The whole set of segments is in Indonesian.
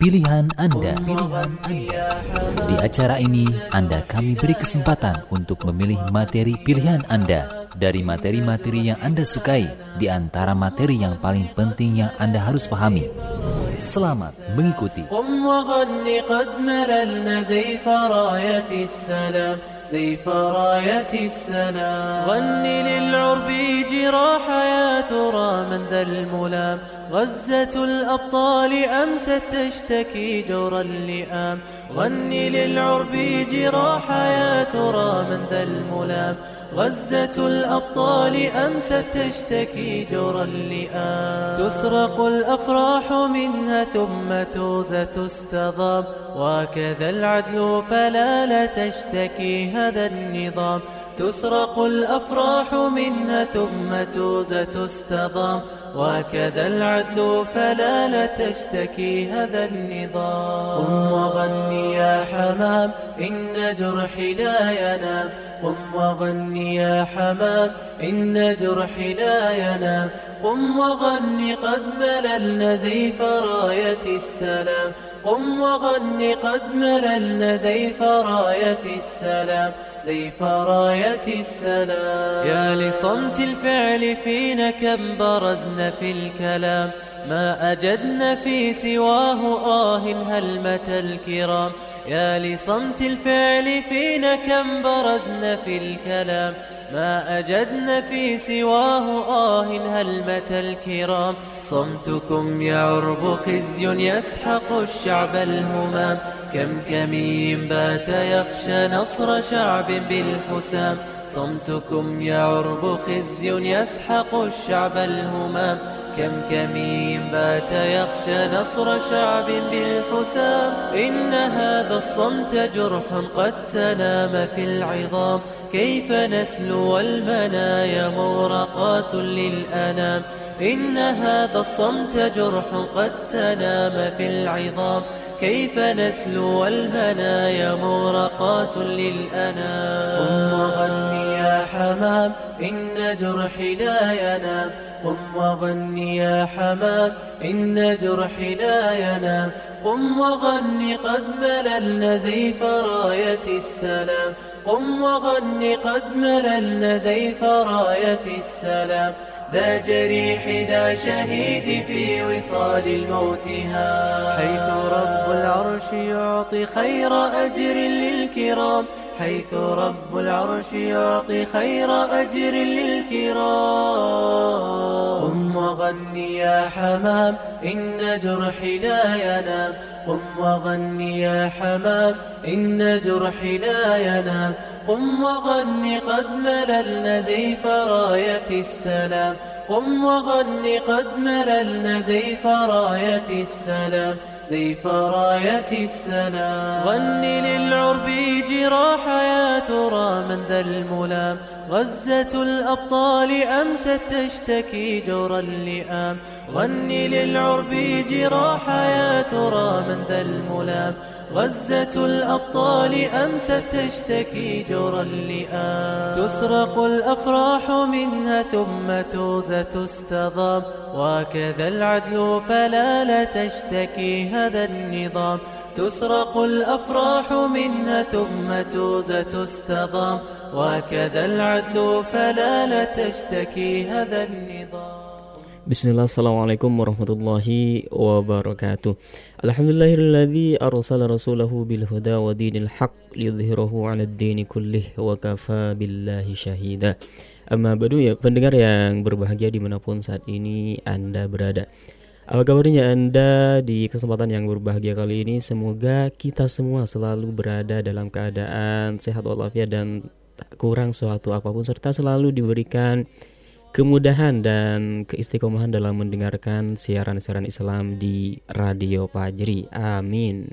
pilihan Anda. Pilihan Anda. Di acara ini, Anda kami beri kesempatan untuk memilih materi pilihan Anda dari materi-materi yang Anda sukai di antara materi yang paling penting yang Anda harus pahami. Selamat mengikuti. زيف راية السلام غني للعرب جراح يا ترى من ذا الملام غزة الأبطال أمست تشتكي جور اللئام؟ غني للعرب جراح يا ترى من ذا الملام. غزة الأبطال أمست تشتكي جور اللئام؟ تسرق الأفراح منها ثم توزة تستضام. وكذا العدل فلا لا تشتكي هذا النظام. تسرق الأفراح منها ثم توزة تستضام. وكذا العدل فلا لا تشتكي هذا النظام. قم وغني يا حمام إن جرحي لا ينام. قم وغني يا حمام إن جرحي لا ينام. قم وغني قد مللنا زيف راية السلام. قم وغني قد مللنا زيف راية السلام. زيف راية السلام. يا لصمت الفعل فينا كم برزنا في الكلام. ما أجدنا في سواه آه هلمة الكرام. يا لصمت الفعل فينا كم برزنا في الكلام. ما أجدنا في سواه آه هلمة الكرام. صمتكم يا عرب خزي يسحق الشعب الهمام. كم كمين بات يخشى نصر شعب بالحسام. صمتكم يا عرب خزي يسحق الشعب الهمام. كم كمين بات يخشى نصر شعب بالحسام. إن هذا الصمت جرح قد تنام في العظام. كيف نسلو المنايا مورقات للأنام. إن هذا الصمت جرح قد تنام في العظام. كيف نسلو المنايا مورقات للأنام. قم وغني يا حمام إن جرحي لا ينام. قم وغني يا حمام إن جرحي لا ينام قم وغني قد مللنا زيف راية السلام. قم وغني قد مللنا زيف راية السلام. ذا جريح ذا شهيد في وصال الموتها حيث رب العرش يعطي خير أجر للكرام. حيث رب العرش يعطي خير أجر للكرام. قم وغني يا حمام إن جرحي لا ينام. قم وغني يا حمام إن جرحي لا ينام. قم وغني قد مللنا زيف راية السلام. قم وغني قد مللنا زيف راية السلام. زيف راية السلام غني للعرب جراح يا ترى من ذا الملام. غزة الأبطال أمست تشتكي جور اللئام غني للعرب جراح يا ترى من ذا الملام. غزة الأبطال أمست تشتكي جور اللئام تسرق الأفراح منها ثم توزة تستضام. وكذا العدل فلا لا تشتكي هذا النظام. تسرق الأفراح منها ثم توزة تستضام. وكذا العدل فلا لا تشتكي هذا النظام Bismillah, Assalamualaikum warahmatullahi wabarakatuh Alhamdulillahilladzi arsala rasulahu bil huda wa dinil haq liyudhhirahu ala dini kullih wa kafa billahi syahida Amma badu ya pendengar yang berbahagia dimanapun saat ini Anda berada Apa kabarnya Anda di kesempatan yang berbahagia kali ini Semoga kita semua selalu berada dalam keadaan sehat walafiat dan kurang suatu apapun Serta selalu diberikan kemudahan dan keistiqomahan dalam mendengarkan siaran-siaran Islam di Radio Pajri. Amin.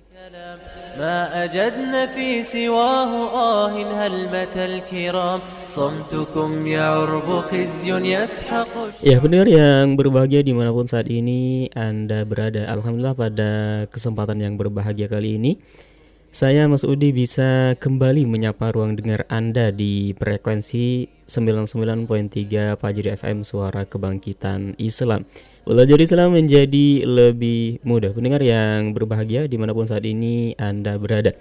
ما أجدنا في سواه آه هلمة الكرام صمتكم يا عرب خزي يسحق Ya benar yang berbahagia dimanapun saat ini Anda berada Alhamdulillah pada kesempatan yang berbahagia kali ini saya Mas Udi bisa kembali menyapa ruang dengar Anda di frekuensi 99.3 Pajri FM Suara Kebangkitan Islam. Belajar Islam menjadi lebih mudah. Pendengar yang berbahagia di mana pun saat ini Anda berada.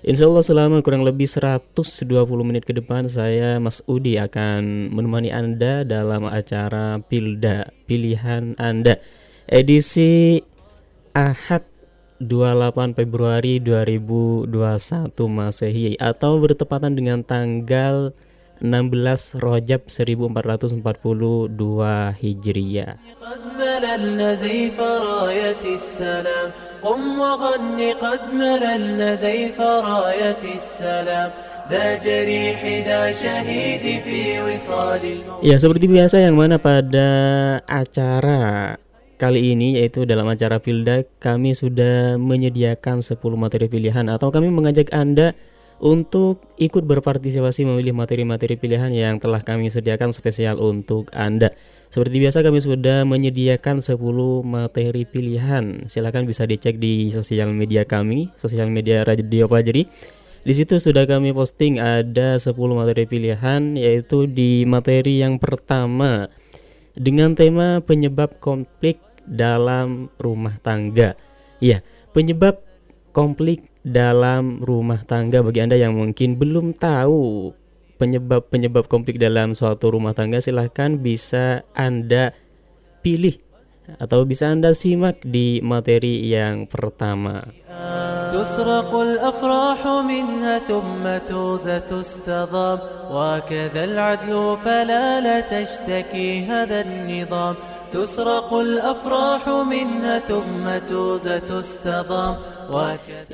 Insya Allah selama kurang lebih 120 menit ke depan Saya Mas Udi akan menemani Anda dalam acara Pilda Pilihan Anda. Edisi Ahad 28 Februari 2021 Masehi Atau bertepatan dengan tanggal 16 Rojab 1442 Hijriah. Ya seperti biasa yang mana pada acara kali ini yaitu dalam acara Pilda kami sudah menyediakan 10 materi pilihan atau kami mengajak Anda untuk ikut berpartisipasi memilih materi-materi pilihan yang telah kami sediakan spesial untuk Anda. Seperti biasa kami sudah menyediakan 10 materi pilihan. Silahkan bisa dicek di sosial media kami, sosial media Radio Pajeri. Di situ sudah kami posting ada 10 materi pilihan yaitu di materi yang pertama dengan tema penyebab konflik dalam rumah tangga. Ya, penyebab konflik dalam rumah tangga bagi Anda yang mungkin belum tahu penyebab-penyebab konflik dalam suatu rumah tangga silahkan bisa Anda pilih atau bisa Anda simak di materi yang pertama. تسرق الأفراح منها ثم توزة تستضام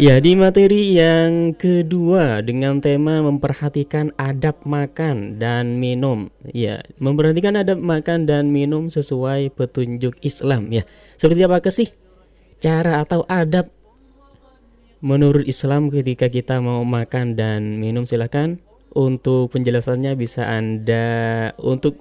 Ya di materi yang kedua dengan tema memperhatikan adab makan dan minum. Ya memperhatikan adab makan dan minum sesuai petunjuk Islam ya. Seperti apa sih cara atau adab menurut Islam ketika kita mau makan dan minum? Silahkan Untuk penjelasannya bisa Anda untuk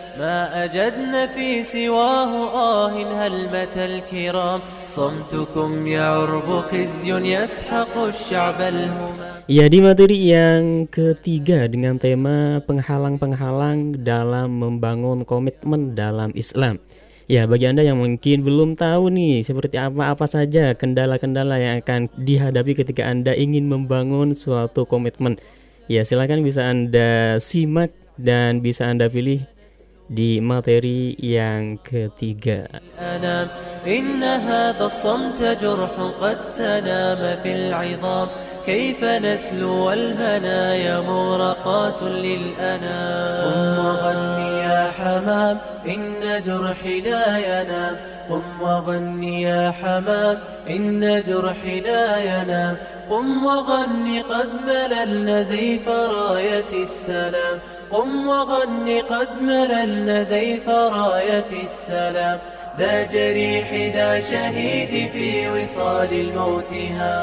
ما أجدنا في سواه آه هلمة الكرام صمتكم يعرب خزي يسحق الشعب الهمام Ya di materi yang ketiga dengan tema penghalang-penghalang dalam membangun komitmen dalam Islam. Ya, bagi Anda yang mungkin belum tahu nih seperti apa-apa saja kendala-kendala yang akan dihadapi ketika Anda ingin membangun suatu komitmen. Ya, silakan bisa Anda simak dan bisa Anda pilih di materi yang ketiga. كيف نسلو المنايا مورقات للأنام؟ قم وغني يا حمام إن جرحي لا ينام. قم وغني يا حمام إن جرحي لا ينام. قم وغني قد مللنا زيف راية السلام. قم وغني قد مللنا زيف راية السلام. ذا جريح ذا شهيد في وصال الموتها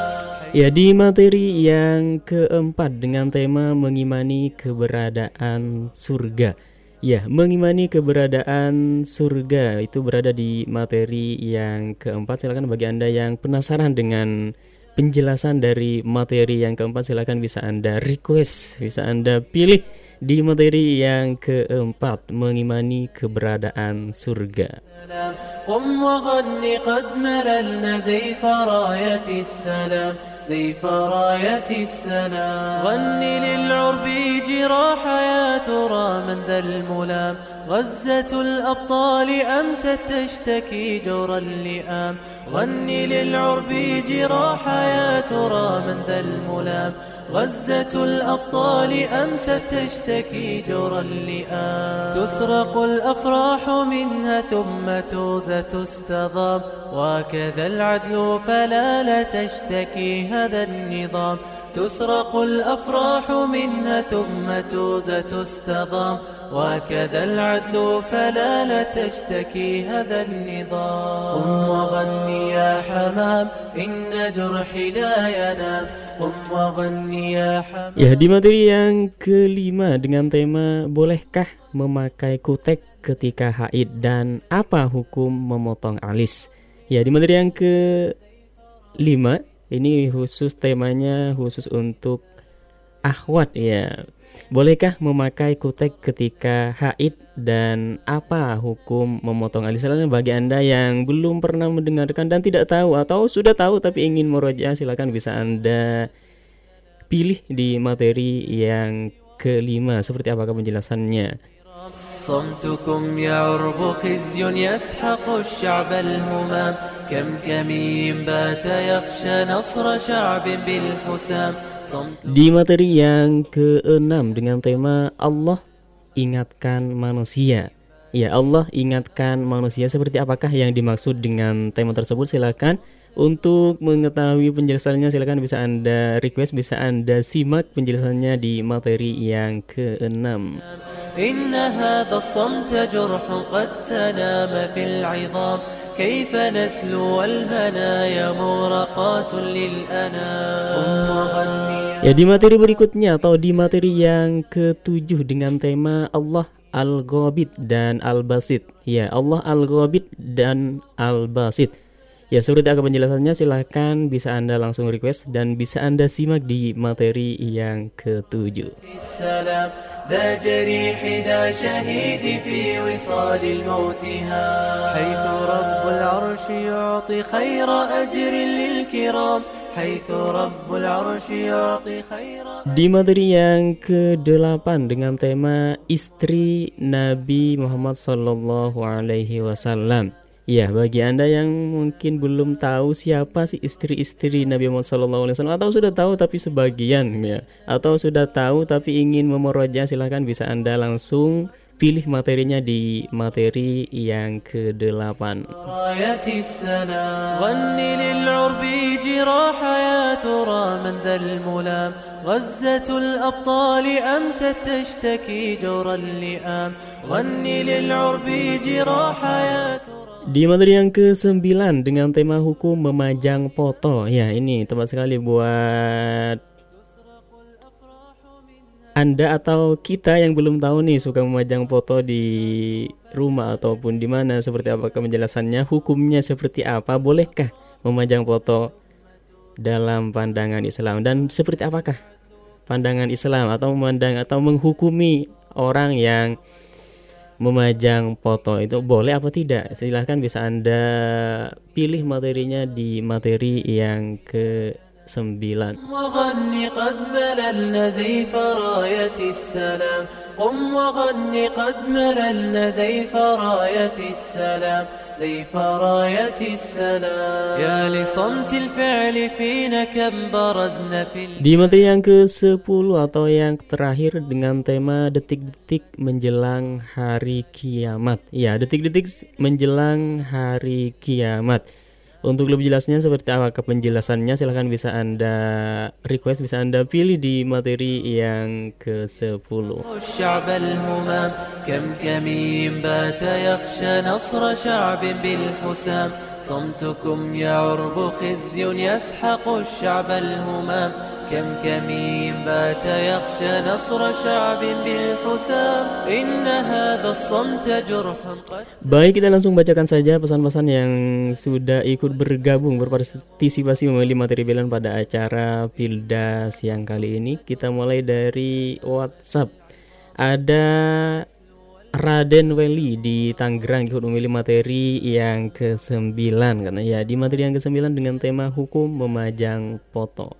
Ya di materi yang keempat dengan tema mengimani keberadaan surga Ya mengimani keberadaan surga itu berada di materi yang keempat Silakan bagi anda yang penasaran dengan penjelasan dari materi yang keempat Silakan bisa anda request, bisa anda pilih di materi yang keempat mengimani keberadaan surga. زيف راية السلام غني للعرب جراح يا ترى من ذا الملام غزة الأبطال أمست تشتكي جور اللئام غني للعرب جراح يا ترى من ذا الملام. غزة الأبطال أمست تشتكي جور اللئام تسرق الأفراح منها ثم توزة تستضام. وكذا العدل فلا لا تشتكي هذا النظام. تسرق الأفراح منها ثم توزة تستضام. وكذا العدل فلا لا تشتكي هذا النظام قم وغني يا حمام إن جرحي لا ينام قم وغني يا حمام Ya di materi yang kelima dengan tema Bolehkah memakai kutek ketika haid dan apa hukum memotong alis Ya di materi yang kelima ini khusus temanya khusus untuk akhwat ya Bolehkah memakai kutek ketika haid dan apa hukum memotong alis? Silakan bagi Anda yang belum pernah mendengarkan dan tidak tahu atau sudah tahu tapi ingin meroja silakan bisa Anda pilih di materi yang kelima seperti apakah penjelasannya. صمتكم يعرب خزي يسحق الشعب الهمام كم كمين بات يخشى نصر شعب بالحسام di materi yang keenam dengan tema Allah ingatkan manusia. Ya Allah ingatkan manusia seperti apakah yang dimaksud dengan tema tersebut silakan untuk mengetahui penjelasannya silakan bisa Anda request bisa Anda simak penjelasannya di materi yang keenam. Inna hadha jurh qad tanama fil 'idham كيف نسلو والمنايا مغرقات للأنام Ya di materi berikutnya atau di materi yang ketujuh dengan tema Allah Al-Ghabid dan Al-Basit Ya Allah Al-Ghabid dan Al-Basit Ya seperti apa penjelasannya silahkan bisa Anda langsung request dan bisa Anda simak di materi yang ketujuh ذا جريح ذا شهيد في وصال الموتها حيث رب العرش يعطي خير أجر للكرام حيث رب العرش يعطي خير Di materi yang ke-8 dengan tema istri Nabi Muhammad sallallahu alaihi wasallam Ya, bagi Anda yang mungkin belum tahu siapa sih istri-istri Nabi Muhammad SAW atau sudah tahu tapi sebagian ya, atau sudah tahu tapi ingin memeroja silahkan bisa Anda langsung pilih materinya di materi yang ke-8. Di materi yang ke-9 dengan tema hukum memajang foto. Ya, ini tepat sekali buat anda atau kita yang belum tahu nih suka memajang foto di rumah ataupun di mana seperti apa penjelasannya, hukumnya seperti apa, bolehkah memajang foto dalam pandangan Islam dan seperti apakah pandangan Islam atau memandang atau menghukumi orang yang memajang foto itu boleh apa tidak? Silahkan bisa Anda pilih materinya di materi yang ke sembilan. سيف راية السلام يا لصمت الفعل فينا كم برزنا في Di materi yang ke-10 atau yang terakhir dengan tema detik-detik menjelang hari kiamat. Ya, detik-detik menjelang hari kiamat. Untuk lebih jelasnya seperti apa penjelasannya silahkan bisa Anda request bisa Anda pilih di materi yang ke-10. صمتكم يعرب خزي يسحق الشعب الهمام كم كمين بات يخشى نصر شعب بالحسام إن هذا الصمت جرح Baik kita langsung bacakan saja pesan-pesan yang sudah ikut bergabung berpartisipasi memilih materi pilihan pada acara Pilda siang kali ini Kita mulai dari WhatsApp Ada Raden Weli di Tangerang ikut memilih materi yang ke-9 karena ya di materi yang ke-9 dengan tema hukum memajang foto.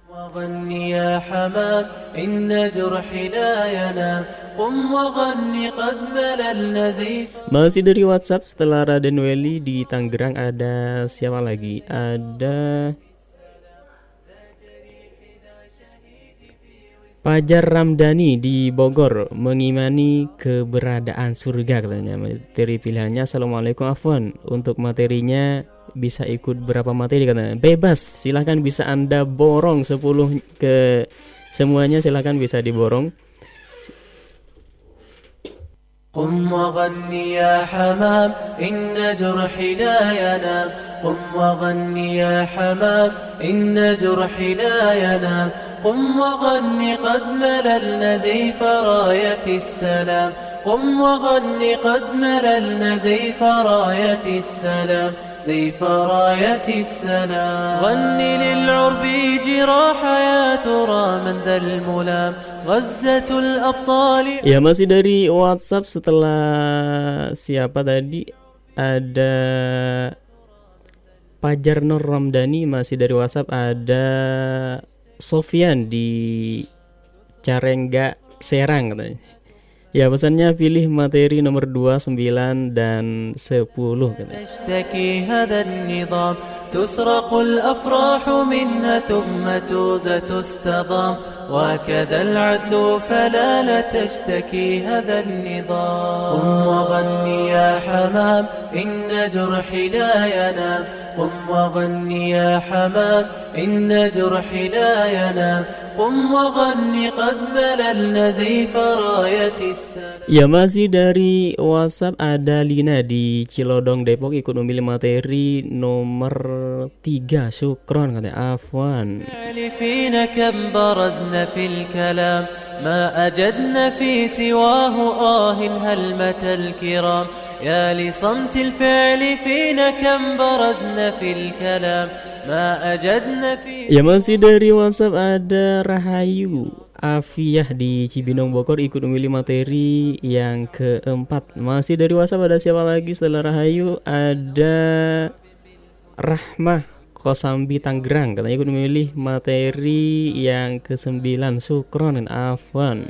Masih dari WhatsApp setelah Raden Weli di Tangerang ada siapa lagi? Ada Fajar Ramdhani di Bogor mengimani keberadaan surga katanya. Materi pilihannya Assalamualaikum Afwan. Untuk materinya bisa ikut berapa materi katanya bebas silahkan bisa anda borong 10 ke semuanya silahkan bisa diborong قم وغني يا حمام إن جرحي لا ينام قم وغني يا حمام إن جرحي لا ينام قم وغني قد مللنا زيف راية السلام قم وغني قد مللنا زيف راية السلام زيف راية السلام غني للعرب جراح يا ترى من ذا الملام غزة الأبطال Ya masih dari WhatsApp setelah siapa tadi ada Pajar Nur Ramdhani masih dari WhatsApp ada Sofian di Carengga Serang katanya. Ya pesannya pilih materi nomor 2, 9 dan 10 katanya. تسرق الأفراح منها ثم توزى تستضام وكذا العدل فلا لا تشتكي هذا النظام. قم وغني يا حمام إن جرحي لا ينام. قم وغني يا حمام إن جرحي لا ينام. قم وغني قد مللنا زيف راية السلام. Ya masih dari WhatsApp ada Lina di Cilodong Depok ikut memilih materi nomor 3 Syukron katanya Afwan. الفعل فينا كم برزنا في الكلام. ما أجدنا في سواه آه هلمة الكرام؟ يا لصمت الفعل فينا كم برزنا في الكلام ما أجدنا في Ya masih dari WhatsApp ada Rahayu Afiyah di Cibinong Bogor ikut memilih materi yang keempat Masih dari WhatsApp ada siapa lagi setelah Rahayu Ada Rahmah Kosambi Tanggerang katanya ikut memilih materi yang ke-9 Sukron dan Afwan.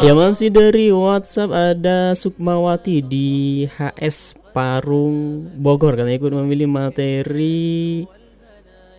Ya masih dari WhatsApp ada Sukmawati di HS Parung Bogor. Katanya ikut memilih materi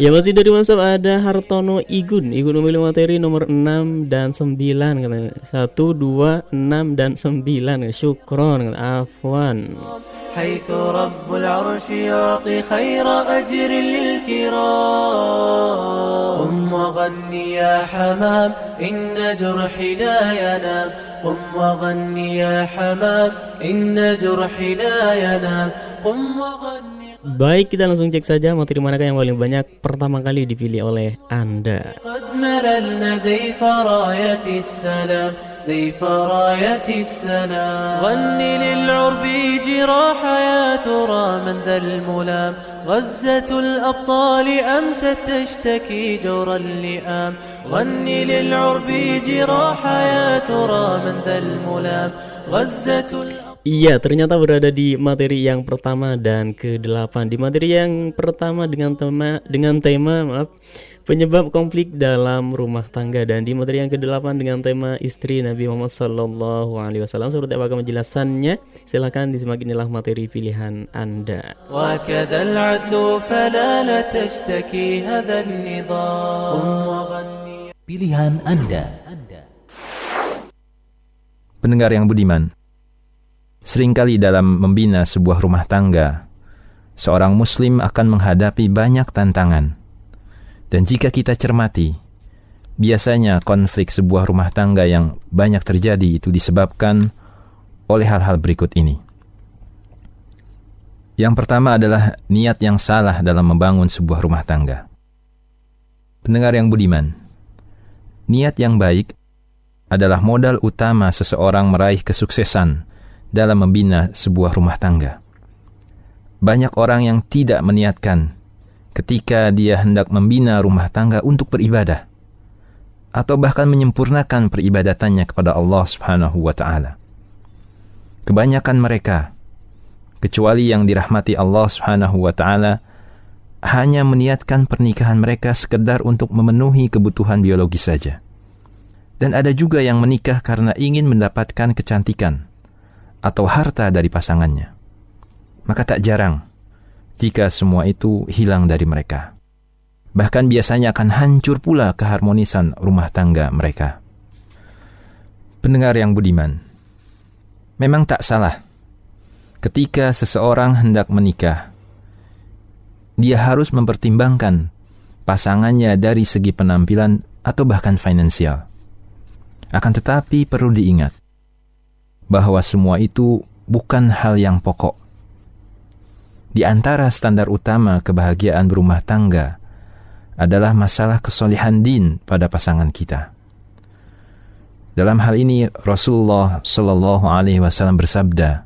قم وغني قد مللنا زيف راية السلام Ya masih dari WhatsApp ada Hartono Igun Igun memilih materi nomor 6 dan 9 katanya 1, 2, 6 dan 9 Syukron katanya. Afwan حيث رب العرش يعطي خير أجر للكرام قم وغني يا حمام إن جرحي لا ينام قم وغني يا حمام إن جرحي لا ينام قم وغني Baik kita langsung cek saja materi manakah yang paling banyak Pertama kali dipilih oleh Anda قد مللنا زيف راية السلام زيف راية السلام غني للعرب جراح يا ترى من ذا الملام غزة الأبطال أمست تشتكي جور اللئام غني للعرب جراح يا ترى من ذا الملام غزة الأبطال Iya, ternyata berada di materi yang pertama dan ke-8. Di materi yang pertama dengan tema dengan tema maaf penyebab konflik dalam rumah tangga. Dan di materi yang ke-8 dengan tema istri Nabi Muhammad SAW. alaihi wasallam. Seperti apa penjelasannya? Silahkan disimak inilah materi pilihan Anda. pilihan Anda. Pendengar yang budiman sering kali dalam membina sebuah rumah tangga, seorang muslim akan menghadapi banyak tantangan. Dan jika kita cermati, biasanya konflik sebuah rumah tangga yang banyak terjadi itu disebabkan oleh hal-hal berikut ini. Yang pertama adalah niat yang salah dalam membangun sebuah rumah tangga. Pendengar yang budiman, niat yang baik adalah modal utama seseorang meraih kesuksesan dalam membina sebuah rumah tangga. Banyak orang yang tidak meniatkan ketika dia hendak membina rumah tangga untuk beribadah atau bahkan menyempurnakan peribadatannya kepada Allah Subhanahu wa taala. Kebanyakan mereka kecuali yang dirahmati Allah Subhanahu wa taala hanya meniatkan pernikahan mereka sekedar untuk memenuhi kebutuhan biologis saja. Dan ada juga yang menikah karena ingin mendapatkan kecantikan atau harta dari pasangannya. Maka tak jarang jika semua itu hilang dari mereka. Bahkan biasanya akan hancur pula keharmonisan rumah tangga mereka. Pendengar yang budiman, memang tak salah ketika seseorang hendak menikah, dia harus mempertimbangkan pasangannya dari segi penampilan atau bahkan finansial. Akan tetapi perlu diingat bahwa semua itu bukan hal yang pokok. Di antara standar utama kebahagiaan berumah tangga adalah masalah kesolehan din pada pasangan kita. Dalam hal ini Rasulullah Shallallahu Alaihi Wasallam bersabda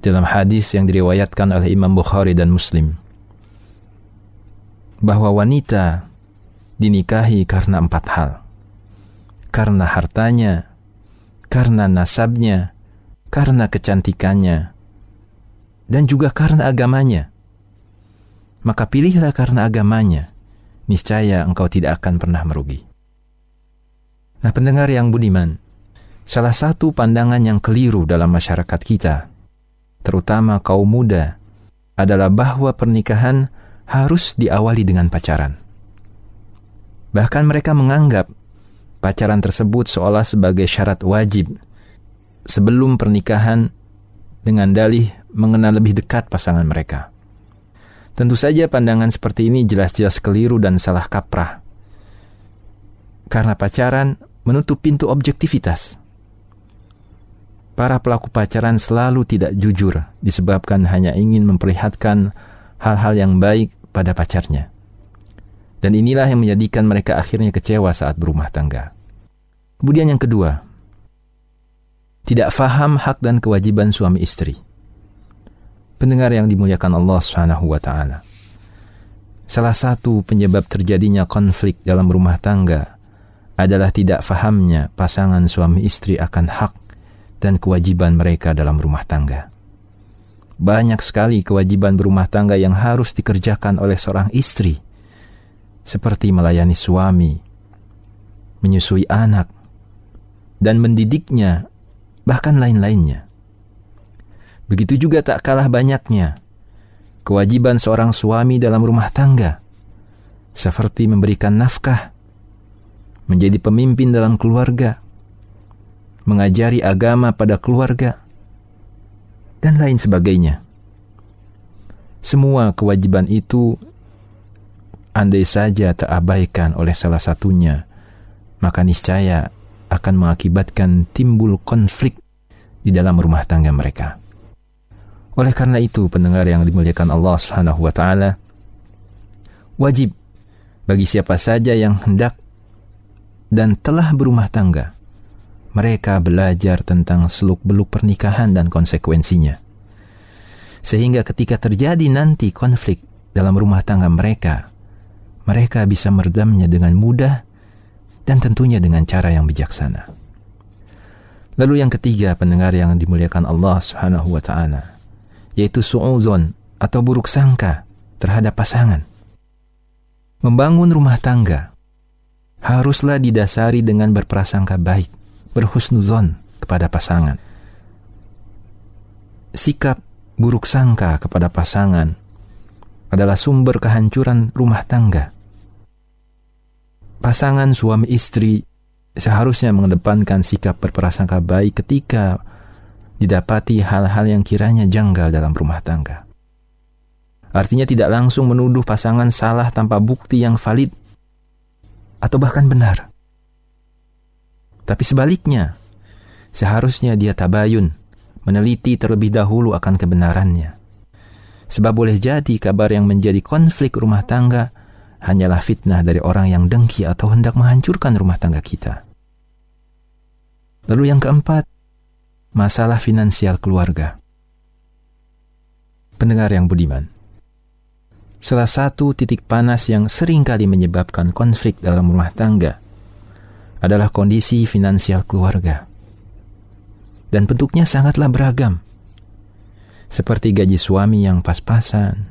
dalam hadis yang diriwayatkan oleh Imam Bukhari dan Muslim bahwa wanita dinikahi karena empat hal, karena hartanya, karena nasabnya, karena kecantikannya, dan juga karena agamanya. Maka pilihlah karena agamanya, niscaya engkau tidak akan pernah merugi. Nah pendengar yang budiman, salah satu pandangan yang keliru dalam masyarakat kita, terutama kaum muda, adalah bahwa pernikahan harus diawali dengan pacaran. Bahkan mereka menganggap pacaran tersebut seolah sebagai syarat wajib sebelum pernikahan dengan dalih mengenal lebih dekat pasangan mereka. Tentu saja pandangan seperti ini jelas-jelas keliru dan salah kaprah. Karena pacaran menutup pintu objektivitas. Para pelaku pacaran selalu tidak jujur disebabkan hanya ingin memperlihatkan hal-hal yang baik pada pacarnya. Dan inilah yang menjadikan mereka akhirnya kecewa saat berumah tangga. Kemudian yang kedua, tidak faham hak dan kewajiban suami istri pendengar yang dimuliakan Allah taala. Salah satu penyebab terjadinya konflik dalam rumah tangga adalah tidak fahamnya pasangan suami istri akan hak dan kewajiban mereka dalam rumah tangga. Banyak sekali kewajiban berumah tangga yang harus dikerjakan oleh seorang istri, seperti melayani suami, menyusui anak, dan mendidiknya, bahkan lain-lainnya. Begitu juga tak kalah banyaknya kewajiban seorang suami dalam rumah tangga, seperti memberikan nafkah, menjadi pemimpin dalam keluarga, mengajari agama pada keluarga, dan lain sebagainya. Semua kewajiban itu, andai saja terabaikan oleh salah satunya, maka niscaya akan mengakibatkan timbul konflik di dalam rumah tangga mereka. Oleh karena itu, pendengar yang dimuliakan Allah Subhanahu wa taala, wajib bagi siapa saja yang hendak dan telah berumah tangga, mereka belajar tentang seluk-beluk pernikahan dan konsekuensinya. Sehingga ketika terjadi nanti konflik dalam rumah tangga mereka, mereka bisa meredamnya dengan mudah dan tentunya dengan cara yang bijaksana. Lalu yang ketiga, pendengar yang dimuliakan Allah Subhanahu wa taala, yaitu su'uzon atau buruk sangka terhadap pasangan. Membangun rumah tangga haruslah didasari dengan berprasangka baik, berhusnuzon kepada pasangan. Sikap buruk sangka kepada pasangan adalah sumber kehancuran rumah tangga. Pasangan suami istri seharusnya mengedepankan sikap berprasangka baik ketika didapati hal-hal yang kiranya janggal dalam rumah tangga. Artinya tidak langsung menuduh pasangan salah tanpa bukti yang valid atau bahkan benar. Tapi sebaliknya, seharusnya dia tabayun, meneliti terlebih dahulu akan kebenarannya. Sebab boleh jadi kabar yang menjadi konflik rumah tangga hanyalah fitnah dari orang yang dengki atau hendak menghancurkan rumah tangga kita. Lalu yang keempat, masalah finansial keluarga. Pendengar yang budiman, salah satu titik panas yang sering kali menyebabkan konflik dalam rumah tangga adalah kondisi finansial keluarga. Dan bentuknya sangatlah beragam. Seperti gaji suami yang pas-pasan,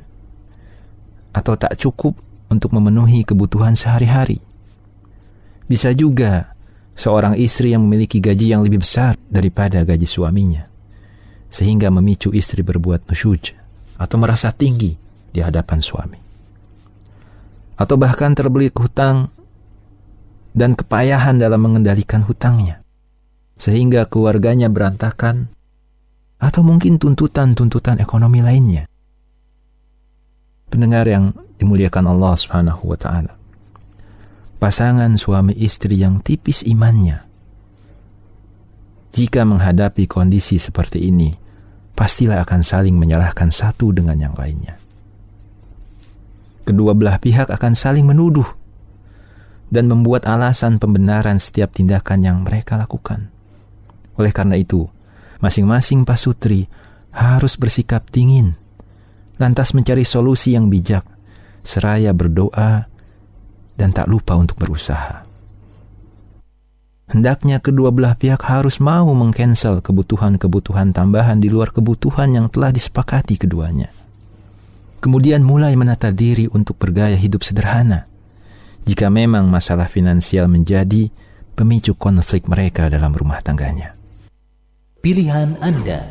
atau tak cukup untuk memenuhi kebutuhan sehari-hari. Bisa juga seorang istri yang memiliki gaji yang lebih besar daripada gaji suaminya, sehingga memicu istri berbuat nusyuj atau merasa tinggi di hadapan suami. Atau bahkan terbelit hutang dan kepayahan dalam mengendalikan hutangnya, sehingga keluarganya berantakan atau mungkin tuntutan-tuntutan ekonomi lainnya. Pendengar yang dimuliakan Allah Subhanahu wa taala. Pasangan suami istri yang tipis imannya jika menghadapi kondisi seperti ini, pastilah akan saling menyalahkan satu dengan yang lainnya. Kedua belah pihak akan saling menuduh dan membuat alasan pembenaran setiap tindakan yang mereka lakukan. Oleh karena itu, masing-masing pasutri harus bersikap dingin, lantas mencari solusi yang bijak, seraya berdoa dan tak lupa untuk berusaha. Hendaknya kedua belah pihak harus mau mengcancel kebutuhan-kebutuhan tambahan di luar kebutuhan yang telah disepakati keduanya. Kemudian mulai menata diri untuk bergaya hidup sederhana. Jika memang masalah finansial menjadi pemicu konflik mereka dalam rumah tangganya. Pilihan Anda.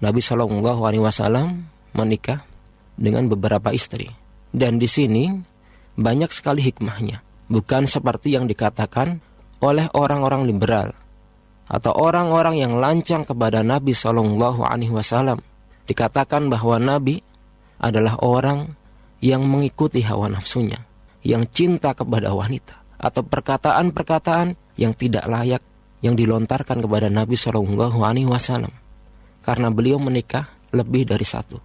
Nabi Shallallahu Alaihi Wasallam menikah dengan beberapa istri, dan di sini banyak sekali hikmahnya. Bukan seperti yang dikatakan oleh orang-orang liberal atau orang-orang yang lancang kepada Nabi Shallallahu Alaihi Wasallam. Dikatakan bahwa Nabi adalah orang yang mengikuti hawa nafsunya, yang cinta kepada wanita, atau perkataan-perkataan yang tidak layak yang dilontarkan kepada Nabi Shallallahu Alaihi Wasallam, karena beliau menikah lebih dari satu.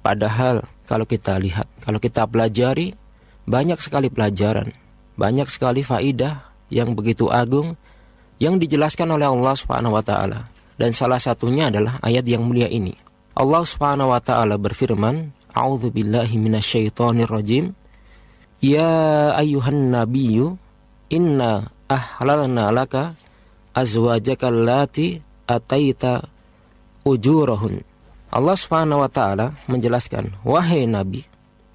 Padahal kalau kita lihat, kalau kita pelajari, banyak sekali pelajaran banyak sekali faidah yang begitu agung yang dijelaskan oleh Allah Subhanahu wa taala dan salah satunya adalah ayat yang mulia ini. Allah Subhanahu wa taala berfirman, "A'udzu billahi minasyaitonir rajim. Ya ayyuhan nabiyyu, inna ahlalna laka azwajaka allati ataita ujurahun." Allah Subhanahu wa taala menjelaskan, "Wahai nabi,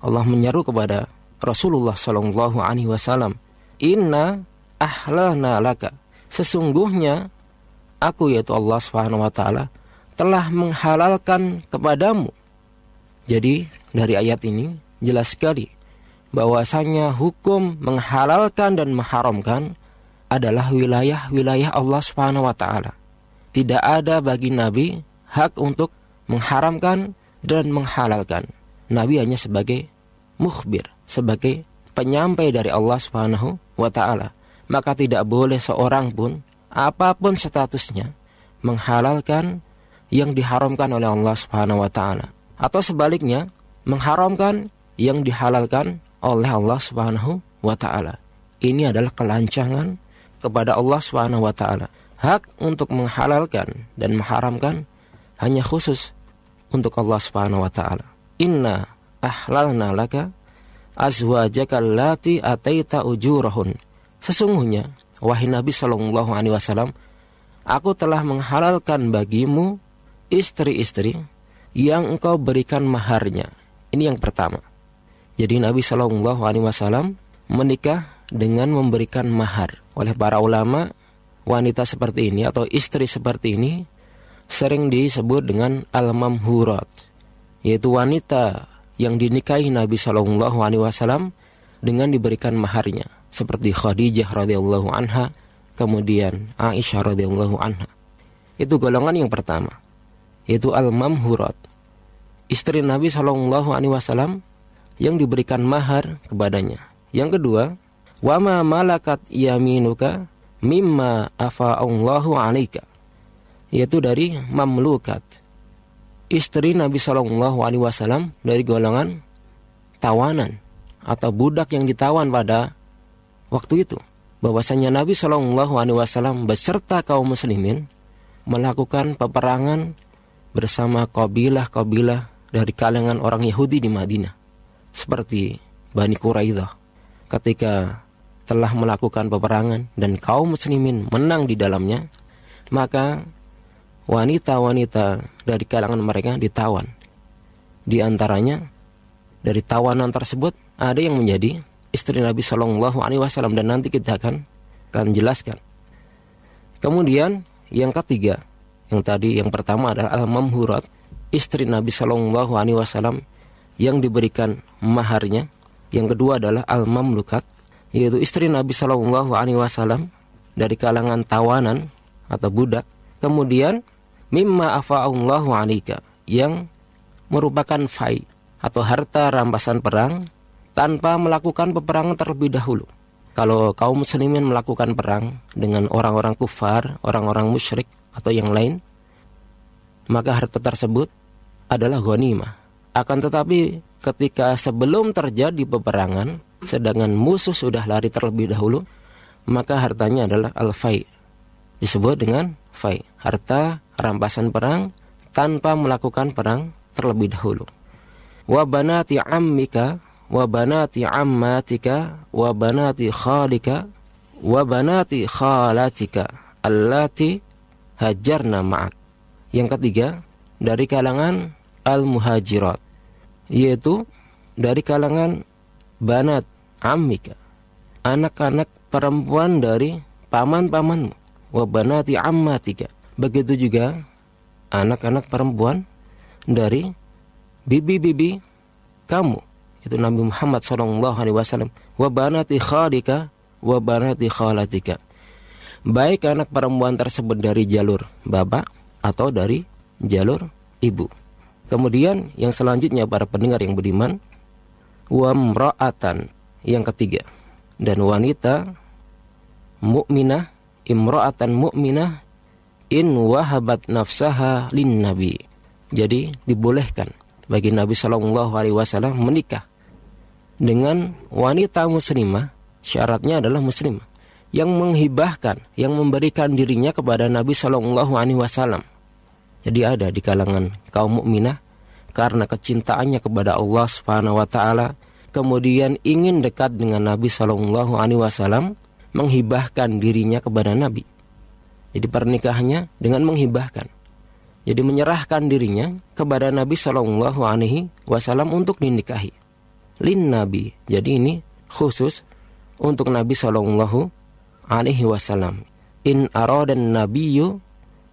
Allah menyeru kepada Rasulullah Shallallahu Alaihi Wasallam, Inna ahlalna laka. Sesungguhnya aku yaitu Allah Subhanahu Wa Taala telah menghalalkan kepadamu. Jadi dari ayat ini jelas sekali bahwasanya hukum menghalalkan dan mengharamkan adalah wilayah-wilayah Allah Subhanahu wa taala. Tidak ada bagi nabi hak untuk mengharamkan dan menghalalkan. Nabi hanya sebagai mukhbir, sebagai penyampai dari Allah Subhanahu wa taala. Maka tidak boleh seorang pun apa pun statusnya menghalalkan yang diharamkan oleh Allah Subhanahu wa taala atau sebaliknya mengharamkan yang dihalalkan oleh Allah Subhanahu wa taala. Ini adalah kelancangan kepada Allah Subhanahu wa taala. Hak untuk menghalalkan dan mengharamkan hanya khusus untuk Allah Subhanahu wa taala. Inna ahlalna laka azwajaka allati ataita ujurahun. Sesungguhnya, wahai Nabi Shallallahu alaihi wasallam, aku telah menghalalkan bagimu istri-istri yang engkau berikan maharnya. Ini yang pertama. Jadi Nabi Shallallahu alaihi wasallam menikah dengan memberikan mahar. Oleh para ulama, wanita seperti ini atau istri seperti ini sering disebut dengan al-mamhurat, yaitu wanita yang dinikahi Nabi Shallallahu Alaihi Wasallam dengan diberikan maharnya seperti Khadijah radhiyallahu anha kemudian Aisyah radhiyallahu anha. Itu golongan yang pertama yaitu al mamhurat istri Nabi Shallallahu Alaihi Wasallam yang diberikan mahar kepadanya. Yang kedua wama malakat yaminuka mimma afa'allahu alaika yaitu dari mamlukat istri Nabi Shallallahu Alaihi Wasallam dari golongan tawanan atau budak yang ditawan pada waktu itu. Bahwasanya Nabi Shallallahu Alaihi Wasallam beserta kaum muslimin melakukan peperangan bersama kabilah-kabilah dari kalangan orang Yahudi di Madinah. Seperti Bani Quraidah ketika telah melakukan peperangan dan kaum muslimin menang di dalamnya, maka wanita-wanita dari kalangan mereka ditawan. Di antaranya dari tawanan tersebut ada yang menjadi istri Nabi Shallallahu Alaihi Wasallam dan nanti kita akan akan jelaskan. Kemudian yang ketiga, yang tadi yang pertama adalah al-mamhurat, istri Nabi Shallallahu Alaihi Wasallam yang diberikan maharnya. Yang kedua adalah al-mamlukat, yaitu istri Nabi Shallallahu Alaihi Wasallam dari kalangan tawanan atau budak. Kemudian mimma afa'allahu alika yang merupakan fai atau harta rampasan perang tanpa melakukan peperangan terlebih dahulu. Kalau kaum muslimin melakukan perang dengan orang-orang kufar, orang-orang musyrik atau yang lain, maka harta tersebut adalah ghanimah. Akan tetapi ketika sebelum terjadi peperangan, sedangkan musuh sudah lari terlebih dahulu, maka hartanya adalah al-fai. Disebut dengan fai, harta rampasan perang tanpa melakukan perang terlebih dahulu. Wa banati ammika wa banati ammatika wa banati khalika wa banati khalatika allati hajarna ma'ak. Yang ketiga, dari kalangan al-muhajirat, yaitu dari kalangan banat ammika, anak-anak perempuan dari paman-pamanmu, wa banati ammatika. Begitu juga anak-anak perempuan dari bibi-bibi kamu. Itu Nabi Muhammad Shallallahu Alaihi Wasallam. Wa banati khalika wa banati khalatika. Baik anak perempuan tersebut dari jalur bapak atau dari jalur ibu. Kemudian yang selanjutnya para pendengar yang beriman wa mra'atan yang ketiga. Dan wanita mukminah imra'atan mukminah in wahabat nafsaha lin nabi jadi dibolehkan bagi Nabi Shallallahu Alaihi Wasallam menikah dengan wanita muslimah, syaratnya adalah muslimah yang menghibahkan, yang memberikan dirinya kepada Nabi Shallallahu Alaihi Wasallam. Jadi ada di kalangan kaum mukminah karena kecintaannya kepada Allah Subhanahu Wa Taala, kemudian ingin dekat dengan Nabi Shallallahu Alaihi Wasallam, menghibahkan dirinya kepada Nabi. Jadi pernikahannya dengan menghibahkan. Jadi menyerahkan dirinya kepada Nabi Shallallahu Alaihi Wasallam untuk dinikahi lin nabi. Jadi ini khusus untuk Nabi Shallallahu alaihi wasallam. In aradan nabiyyu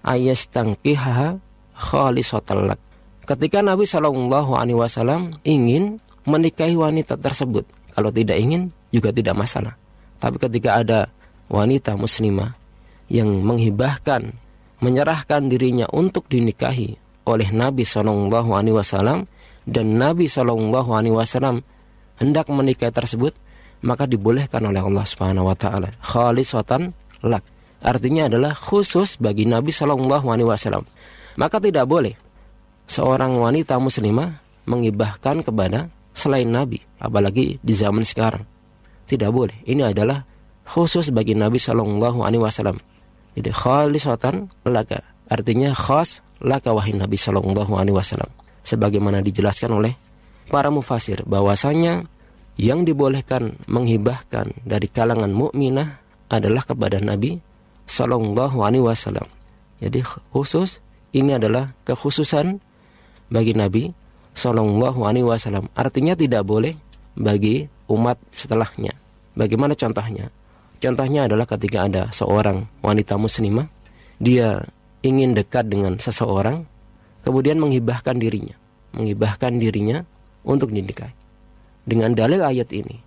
ayastangkihaha khalisatal lak. Ketika Nabi Shallallahu alaihi wasallam ingin menikahi wanita tersebut, kalau tidak ingin juga tidak masalah. Tapi ketika ada wanita muslimah yang menghibahkan, menyerahkan dirinya untuk dinikahi oleh Nabi Shallallahu Alaihi Wasallam dan Nabi Shallallahu Alaihi Wasallam hendak menikah tersebut maka dibolehkan oleh Allah Subhanahu wa taala. Khalisatan lak. Artinya adalah khusus bagi Nabi Shallallahu alaihi wasallam. Maka tidak boleh seorang wanita muslimah mengibahkan kepada selain Nabi apalagi di zaman sekarang tidak boleh ini adalah khusus bagi Nabi Shallallahu alaihi wasallam jadi khalisatan laka artinya khas laka wahai Nabi Shallallahu alaihi wasallam sebagaimana dijelaskan oleh para mufasir bahwasanya yang dibolehkan menghibahkan dari kalangan mukminah adalah kepada Nabi Shallallahu Alaihi Wasallam. Jadi khusus ini adalah kekhususan bagi Nabi Shallallahu Alaihi Wasallam. Artinya tidak boleh bagi umat setelahnya. Bagaimana contohnya? Contohnya adalah ketika ada seorang wanita muslimah, dia ingin dekat dengan seseorang, kemudian menghibahkan dirinya, menghibahkan dirinya untuk dinikahi. Dengan dalil ayat ini,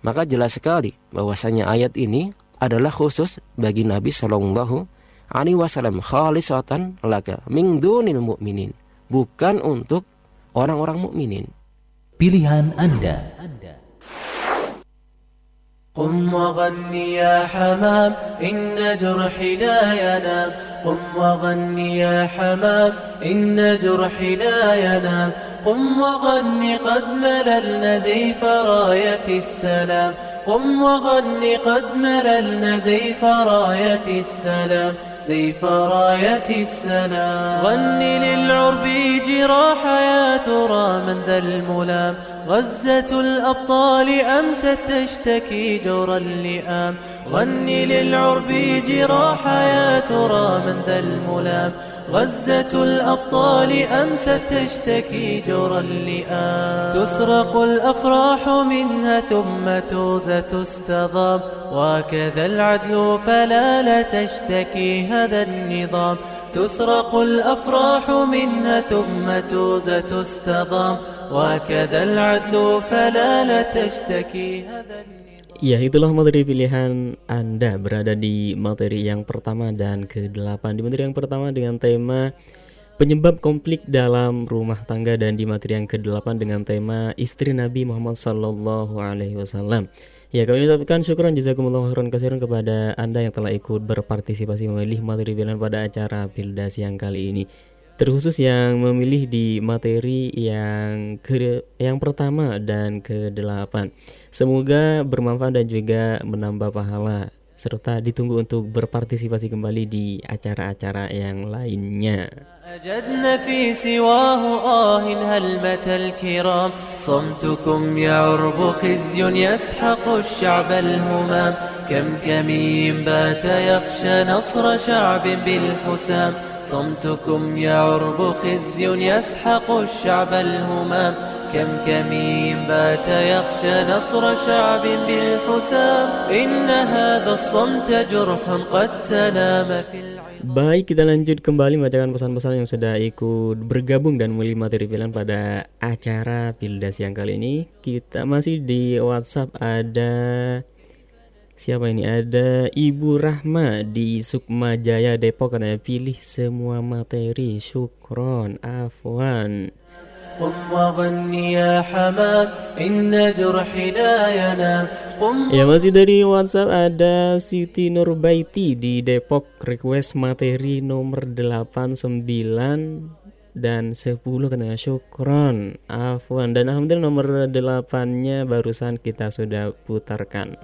maka jelas sekali bahwasanya ayat ini adalah khusus bagi Nabi Shallallahu Alaihi Wasallam khalisatan laka min dunil mu'minin bukan untuk orang-orang mukminin. Pilihan Anda. قم وغني يا حمام إن جرحي لا ينام قم وغني يا حمام إن جرحي لا ينام قم وغني قد مللنا زيف راية السلام. قم وغني قد مللنا زيف راية السلام. زيف راية السلام غني للعرب جراح يا ترى من ذا الملام. غزة الأبطال أمست تشتكي جور اللئام. غني للعرب جراح يا ترى من ذا الملام غزة الأبطال أمست تشتكي جرى اللئام. تسرق الأفراح منها ثم توزة تستضام. وكذا العدل فلا لا تشتكي هذا النظام. تسرق الأفراح منها ثم توزة تستضام. وكذا العدل فلا لا تشتكي هذا النظام. Ya itulah materi pilihan Anda berada di materi yang pertama dan ke-8 Di materi yang pertama dengan tema Penyebab konflik dalam rumah tangga dan di materi yang ke-8 dengan tema Istri Nabi Muhammad Sallallahu Alaihi Wasallam. Ya kami ucapkan syukuran jazakumullah khairan kasiran kepada Anda yang telah ikut berpartisipasi memilih materi pilihan pada acara Pilda siang kali ini terkhusus yang memilih di materi yang ke yang pertama dan ke-8. Semoga bermanfaat dan juga menambah pahala serta ditunggu untuk berpartisipasi kembali di acara-acara yang lainnya. أجدنا في سواه آه هلمة الكرام صمتكم يعرب خزي يسحق الشعب الهمام كم كمين بات يخشى نصر شعب بالحسام صمتكم يعرب خزي يسحق الشعب الهمام كم كمين بات يخشى نصر شعب بالحسام إن هذا الصمت جرح قد تنام في العين Baik, kita lanjut kembali membacakan pesan-pesan yang sudah ikut bergabung dan memilih materi pilihan pada acara Pilda siang kali ini. Kita masih di WhatsApp ada Siapa ini? Ada Ibu Rahma di Sukma Jaya Depok katanya pilih semua materi. Syukron, afwan. Ya masih dari WhatsApp ada Siti Nurbaiti di Depok request materi nomor 89 dan 10 katanya syukron. Afwan. Dan alhamdulillah nomor 8-nya barusan kita sudah putarkan.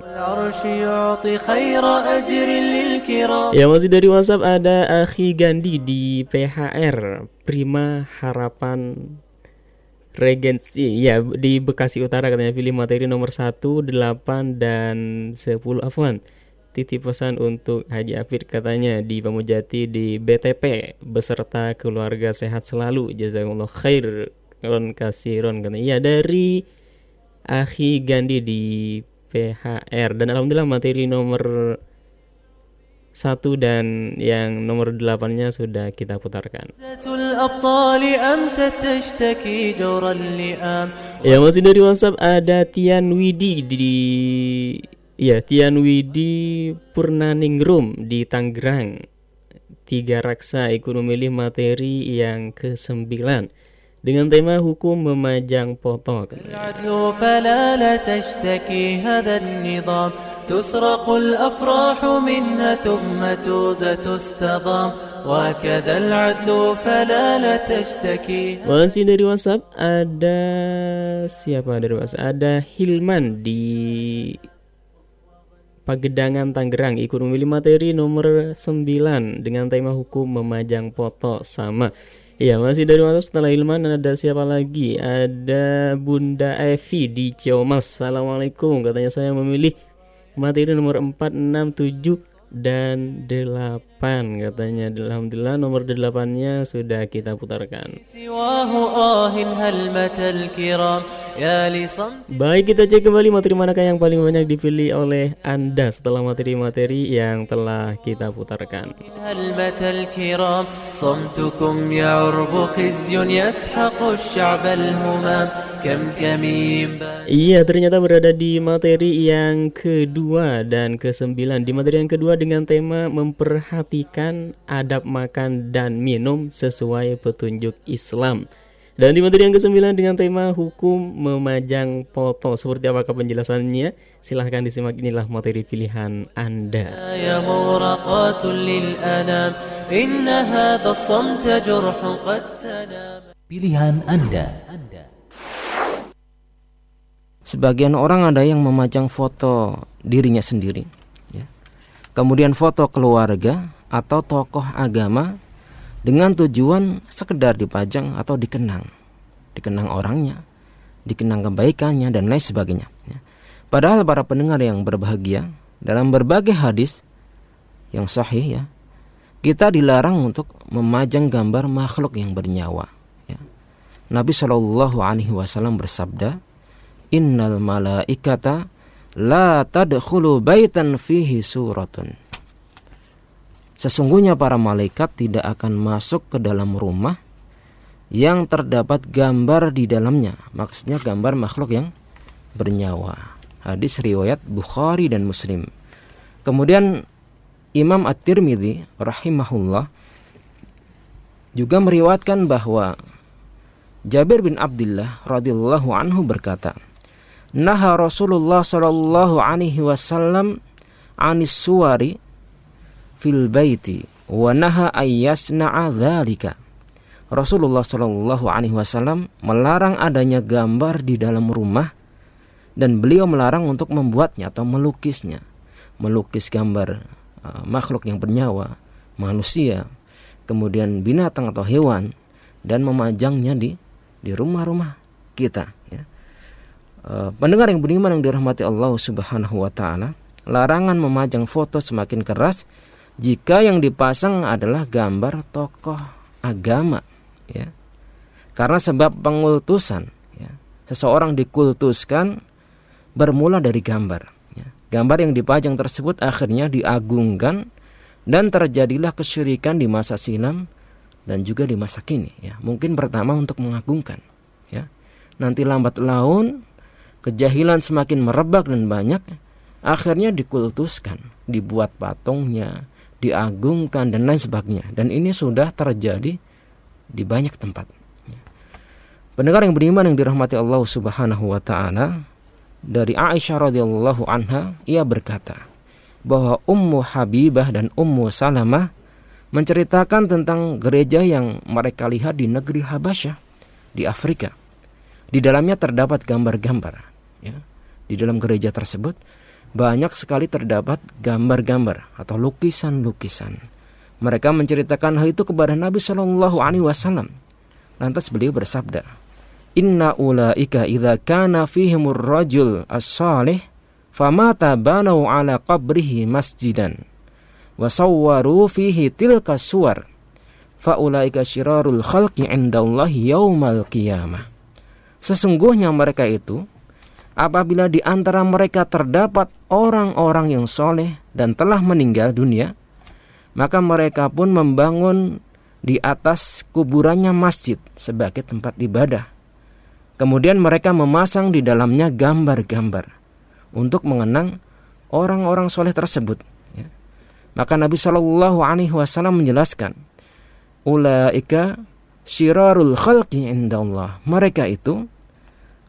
Ya masih dari WhatsApp ada Akhi Gandhi di PHR Prima Harapan regency. Ya di Bekasi Utara katanya pilih materi nomor 1, 8 dan 10 afwan titip pesan untuk Haji Afid katanya di Pamujati di BTP beserta keluarga sehat selalu. Jazakumullah khair ron kasiron katanya. Ya dari Ahi Gandhi di PHR dan alhamdulillah materi nomor satu dan yang nomor delapannya sudah kita putarkan. Ya masih dari WhatsApp ada Tian Widi di ya Tian Widi Purnaningrum di Tangerang. Tiga raksa ikut memilih materi yang ke-9 dengan tema hukum memajang foto. العدل فلا لا تشتكي هذا النظام تسرق الأفراح منها ثم توزة تستضام وكذا العدل فلا لا تشتكي Masih dari WhatsApp ada siapa dari WhatsApp? Ada Hilman di Pagedangan Tangerang ikut memilih materi nomor 9 dengan tema hukum memajang foto sama. Ya masih dari WhatsApp setelah Hilman ada siapa lagi? Ada Bunda Evi di Ciomas. Assalamualaikum katanya saya memilih materi nomor 4, 6, 7 dan 8 katanya. Alhamdulillah nomor 8 nya sudah kita putarkan. Baik kita cek kembali materi manakah yang paling banyak dipilih oleh Anda setelah materi-materi yang telah kita putarkan. Iya ternyata berada di materi yang kedua dan kesembilan. Di materi yang kedua dengan tema memperhatikan adab makan dan minum sesuai petunjuk Islam. Dan di materi yang ke-9 dengan tema hukum memajang foto. Seperti apakah penjelasannya? Silahkan disimak inilah materi pilihan Anda. Pilihan Anda. Sebagian orang ada yang memajang foto dirinya sendiri kemudian foto keluarga atau tokoh agama dengan tujuan sekedar dipajang atau dikenang, dikenang orangnya, dikenang kebaikannya dan lain sebagainya. ya. Padahal para pendengar yang berbahagia dalam berbagai hadis yang sahih ya kita dilarang untuk memajang gambar makhluk yang bernyawa. Ya. Nabi Shallallahu Alaihi Wasallam bersabda, Innal malaikata la tadkhulu baitan fihi suratun. Sesungguhnya para malaikat tidak akan masuk ke dalam rumah yang terdapat gambar di dalamnya. Maksudnya gambar makhluk yang bernyawa. Hadis riwayat Bukhari dan Muslim. Kemudian Imam At-Tirmidzi rahimahullah juga meriwayatkan bahwa Jabir bin Abdullah radhiyallahu anhu berkata, "Naha Rasulullah sallallahu alaihi wasallam anis suwari fil baiti wa naha ayyasna'a dzalika." Rasulullah Shallallahu Alaihi Wasallam melarang adanya gambar di dalam rumah dan beliau melarang untuk membuatnya atau melukisnya, melukis gambar Eh, makhluk yang bernyawa, manusia, kemudian binatang atau hewan dan memajangnya di di rumah-rumah kita ya. E, pendengar yang beriman yang dirahmati Allah Subhanahu wa taala, larangan memajang foto semakin keras jika yang dipasang adalah gambar tokoh agama ya. Karena sebab pengultusan ya. Seseorang dikultuskan bermula dari gambar Gambar yang dipajang tersebut akhirnya diagungkan dan terjadilah kesyirikan di masa silam dan juga di masa kini ya. Mungkin pertama untuk mengagungkan ya. Nanti lambat laun kejahilan semakin merebak dan banyak akhirnya dikultuskan, dibuat patungnya, diagungkan dan lain sebagainya. Dan ini sudah terjadi di banyak tempat. Pendengar yang beriman yang dirahmati Allah Subhanahu wa taala, dari Aisyah radhiyallahu anha ia berkata bahwa Ummu Habibah dan Ummu Salamah menceritakan tentang gereja yang mereka lihat di negeri Habasyah di Afrika. Di dalamnya terdapat gambar-gambar. Ya. Di dalam gereja tersebut banyak sekali terdapat gambar-gambar atau lukisan-lukisan. Mereka menceritakan hal itu kepada Nabi Shallallahu Alaihi Wasallam. Lantas beliau bersabda, Inna ulaika idza kana fihimur rajul as-salih famata banau ala qabrihi masjidan wa sawwaru fihi tilka suwar ulaika syirarul khalqi indallahi yaumal qiyamah Sesungguhnya mereka itu apabila di antara mereka terdapat orang-orang yang soleh dan telah meninggal dunia maka mereka pun membangun di atas kuburannya masjid sebagai tempat ibadah Kemudian mereka memasang di dalamnya gambar-gambar untuk mengenang orang-orang soleh tersebut. Ya. Maka Nabi Shallallahu Alaihi Wasallam menjelaskan, ulaika syirarul khalqi indallah. Mereka itu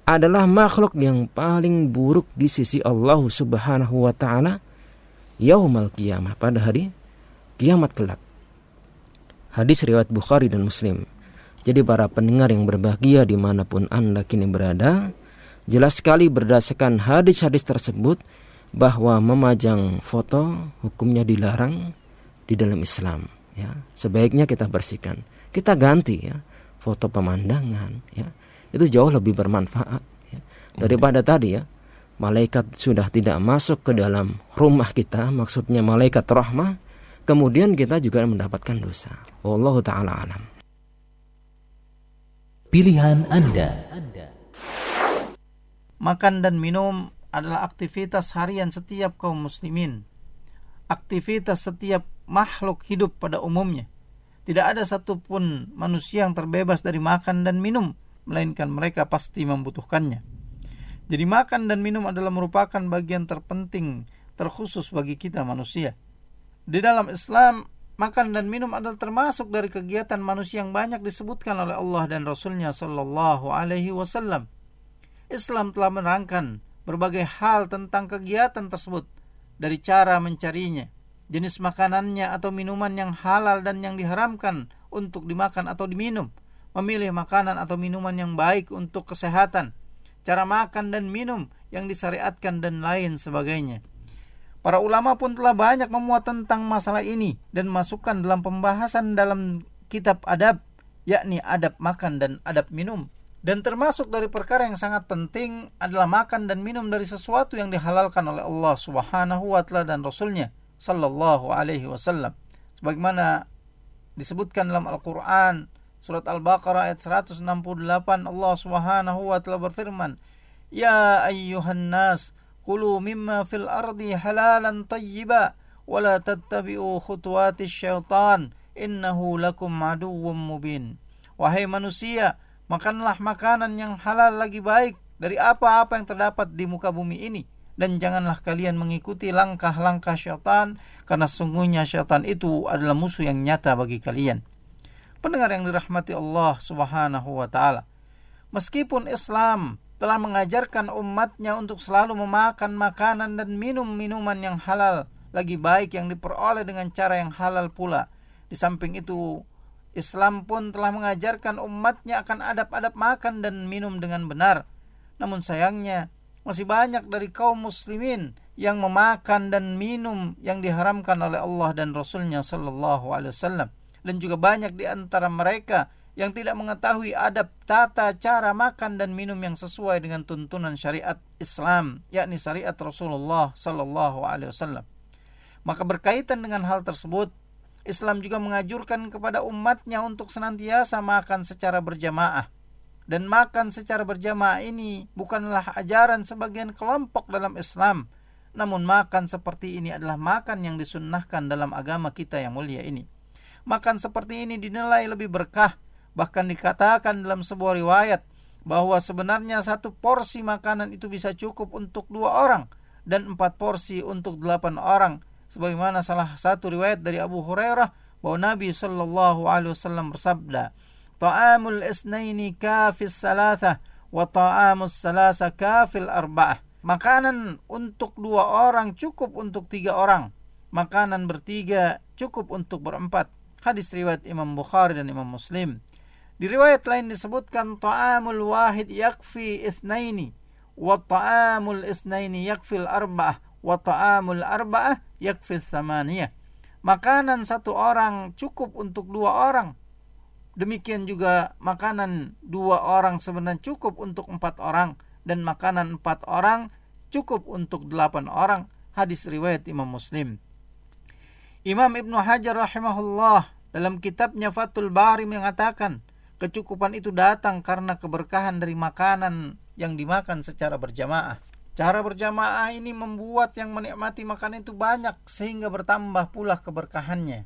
adalah makhluk yang paling buruk di sisi Allah Subhanahu wa taala yaumal qiyamah pada hari kiamat kelak. Hadis riwayat Bukhari dan Muslim. Jadi para pendengar yang berbahagia di mana pun Anda kini berada, jelas sekali berdasarkan hadis-hadis tersebut bahwa memajang foto hukumnya dilarang di dalam Islam. Ya, sebaiknya kita bersihkan, kita ganti ya foto pemandangan. Ya, itu jauh lebih bermanfaat ya, daripada tadi ya malaikat sudah tidak masuk ke dalam rumah kita, maksudnya malaikat rahmah, kemudian kita juga mendapatkan dosa. Wallahu taala alam pilihan Anda. Makan dan minum adalah aktivitas harian setiap kaum muslimin. Aktivitas setiap makhluk hidup pada umumnya. Tidak ada satupun manusia yang terbebas dari makan dan minum, melainkan mereka pasti membutuhkannya. Jadi makan dan minum adalah merupakan bagian terpenting, terkhusus bagi kita manusia. Di dalam Islam, makan dan minum adalah termasuk dari kegiatan manusia yang banyak disebutkan oleh Allah dan Rasulnya Shallallahu Alaihi Wasallam. Islam telah menerangkan berbagai hal tentang kegiatan tersebut dari cara mencarinya, jenis makanannya atau minuman yang halal dan yang diharamkan untuk dimakan atau diminum, memilih makanan atau minuman yang baik untuk kesehatan, cara makan dan minum yang disyariatkan dan lain sebagainya. Para ulama pun telah banyak memuat tentang masalah ini dan masukkan dalam pembahasan dalam kitab adab, yakni adab makan dan adab minum. Dan termasuk dari perkara yang sangat penting adalah makan dan minum dari sesuatu yang dihalalkan oleh Allah Subhanahu wa taala dan Rasulnya sallallahu alaihi wasallam. Sebagaimana disebutkan dalam Al-Qur'an surat Al-Baqarah ayat 168 Allah Subhanahu wa taala berfirman, "Ya ayyuhan nas, kulu mimma fil ardi halalan tayyiba wa la tattabi'u khutuwatis syaitan, innahu lakum aduwwum mubin." Wahai manusia, makanlah makanan yang halal lagi baik dari apa-apa yang terdapat di muka bumi ini dan janganlah kalian mengikuti langkah-langkah syaitan karena sungguhnya syaitan itu adalah musuh yang nyata bagi kalian. Pendengar yang dirahmati Allah Subhanahu wa taala. Meskipun Islam telah mengajarkan umatnya untuk selalu memakan makanan dan minum minuman yang halal, lagi baik yang diperoleh dengan cara yang halal pula. Di samping itu, Islam pun telah mengajarkan umatnya akan adab-adab makan dan minum dengan benar. Namun sayangnya, masih banyak dari kaum muslimin yang memakan dan minum yang diharamkan oleh Allah dan Rasulnya Sallallahu Alaihi Wasallam dan juga banyak di antara mereka yang tidak mengetahui adab tata cara makan dan minum yang sesuai dengan tuntunan syariat Islam yakni syariat Rasulullah Sallallahu Alaihi Wasallam. Maka berkaitan dengan hal tersebut Islam juga mengajurkan kepada umatnya untuk senantiasa makan secara berjamaah. Dan makan secara berjamaah ini bukanlah ajaran sebagian kelompok dalam Islam, namun makan seperti ini adalah makan yang disunnahkan dalam agama kita yang mulia ini. Makan seperti ini dinilai lebih berkah, bahkan dikatakan dalam sebuah riwayat bahwa sebenarnya satu porsi makanan itu bisa cukup untuk dua orang dan empat porsi untuk delapan orang. Sebagaimana salah satu riwayat dari Abu Hurairah bahwa Nabi Shallallahu Alaihi Wasallam bersabda, Ta'amul isnaini kafis salatha wa ta'amus salasa kafil arba'ah. Makanan untuk dua orang cukup untuk tiga orang. Makanan bertiga cukup untuk berempat. Hadis riwayat Imam Bukhari dan Imam Muslim. Di riwayat lain disebutkan ta'amul wahid yakfi ithnaini wa ta'amul isnaini yakfil arba'ah wa ta'amul arba'ah yakfi thamaniyah. Makanan satu orang cukup untuk dua orang Demikian juga makanan dua orang sebenarnya cukup untuk empat orang dan makanan empat orang cukup untuk delapan orang. Hadis riwayat Imam Muslim. Imam Ibnu Hajar rahimahullah dalam kitabnya Fathul Bari mengatakan kecukupan itu datang karena keberkahan dari makanan yang dimakan secara berjamaah. Cara berjamaah ini membuat yang menikmati makanan itu banyak sehingga bertambah pula keberkahannya.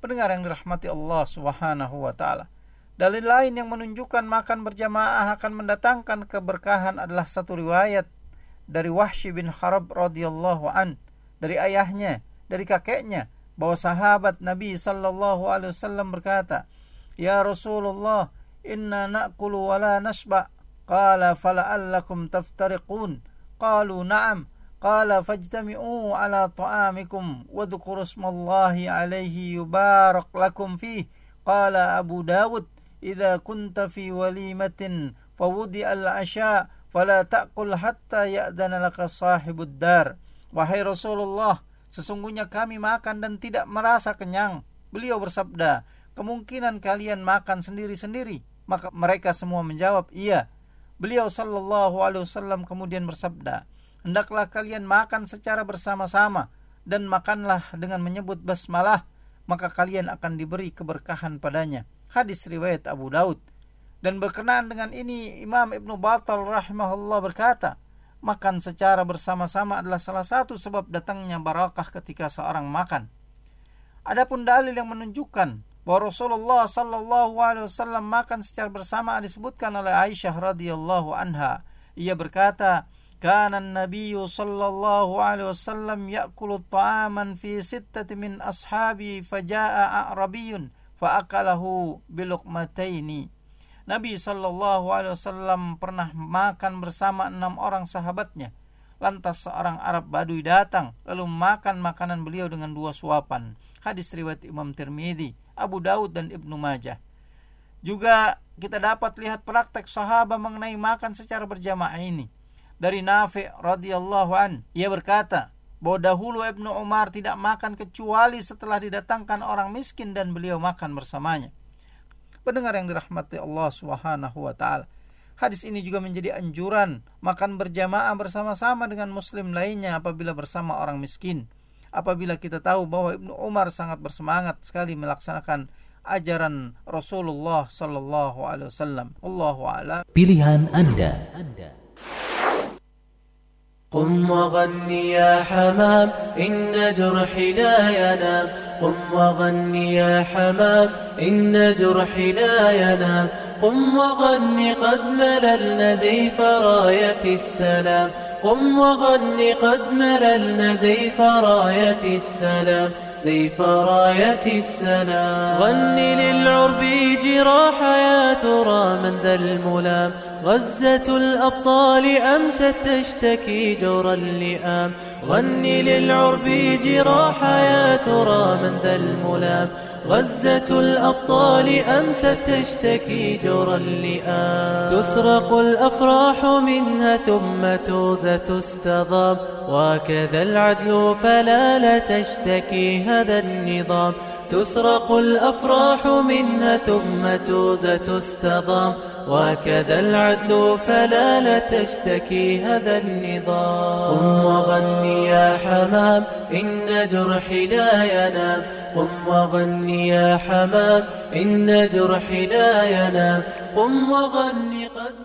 Pendengar yang dirahmati Allah Subhanahu wa taala. Dalil lain yang menunjukkan makan berjamaah akan mendatangkan keberkahan adalah satu riwayat dari Wahsy bin Harab radhiyallahu an dari ayahnya, dari kakeknya bahwa sahabat Nabi Shallallahu Alaihi Wasallam berkata, Ya Rasulullah, inna nakulu wa la nashba. Qala fala'allakum taftariqun. Qalu na'am. Qala fajtami'u ala ta'amikum. Wadhukuru smallahi alaihi yubarak lakum fih. Qala Abu Dawud, Iza kunta fi walimatin fawudi al-asya. Fala ta'kul hatta ya'dana laka sahibud dar. Wahai Rasulullah, sesungguhnya kami makan dan tidak merasa kenyang. Beliau bersabda, kemungkinan kalian makan sendiri-sendiri. Maka mereka semua menjawab, iya. Beliau sallallahu alaihi wasallam kemudian bersabda, hendaklah kalian makan secara bersama-sama dan makanlah dengan menyebut basmalah maka kalian akan diberi keberkahan padanya hadis riwayat Abu Daud dan berkenaan dengan ini Imam Ibnu Batal rahimahullah berkata Makan secara bersama-sama adalah salah satu sebab datangnya barakah ketika seorang makan. Adapun dalil yang menunjukkan bahwa Rasulullah sallallahu alaihi wasallam makan secara bersama disebutkan oleh Aisyah radhiyallahu anha. Ia berkata, "Kana Nabi sallallahu alaihi wasallam ya'kulu ta'aman fi sittati min ashabi faja'a a'rabiyyun fa'akalahu bi luqmataini." Nabi Shallallahu Alaihi Wasallam pernah makan bersama enam orang sahabatnya. Lantas seorang Arab Baduy datang lalu makan makanan beliau dengan dua suapan. Hadis riwayat Imam Tirmidzi, Abu Daud dan Ibnu Majah. Juga kita dapat lihat praktek sahabat mengenai makan secara berjamaah ini dari Nafi radhiyallahu an. Ia berkata, bahwa dahulu Ibnu Umar tidak makan kecuali setelah didatangkan orang miskin dan beliau makan bersamanya. Pendengar yang dirahmati Allah Subhanahu wa taala. Hadis ini juga menjadi anjuran makan berjamaah bersama-sama dengan muslim lainnya apabila bersama orang miskin. apabila kita tahu bahwa Ibnu Umar sangat bersemangat sekali melaksanakan ajaran Rasulullah sallallahu alaihi wasallam. Allahu a'lam. Pilihan Anda. قم وغني يا حمام إن جرحي لا ينام قم وغني يا حمام إن جرحي لا ينام قم وغني قد مللنا زيف راية السلام. قم وغني قد مللنا زيف راية السلام. زيف راية السلام غني للعرب جراح يا ترى من ذا الملام. غزة الأبطال أمست تشتكي جور اللئام. غني للعرب جراح يا ترى من ذا الملام. غزة الأبطال أمست تشتكي جور اللئام تسرق الأفراح منها ثم توزة تستضام. وكذا العدل فلا لا تشتكي هذا النظام. تسرق الأفراح منها ثم توزة تستضام. وكذا العدل فلا لا تشتكي هذا النظام قم وغني يا حمام إن جرحي لا ينام قم وغني يا حمام إن جرحي لا ينام قم وغني قد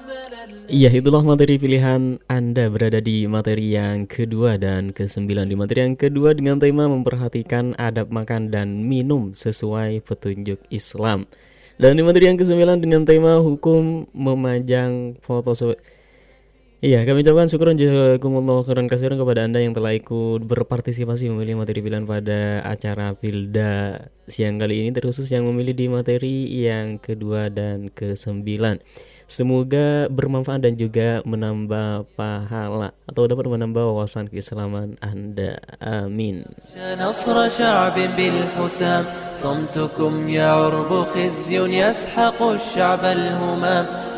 Iya itulah materi pilihan Anda berada di materi yang kedua dan kesembilan Di materi yang kedua dengan tema memperhatikan adab makan dan minum sesuai petunjuk Islam Dan di materi yang kesembilan dengan tema hukum memajang foto Iya, kami ucapkan syukur dan jazakumullah khairan kasiran kepada Anda yang telah ikut berpartisipasi memilih materi pilihan pada acara Pilda siang kali ini terkhusus yang memilih di materi yang kedua dan kesembilan. Semoga bermanfaat dan juga menambah pahala atau dapat menambah wawasan keislaman Anda. Amin.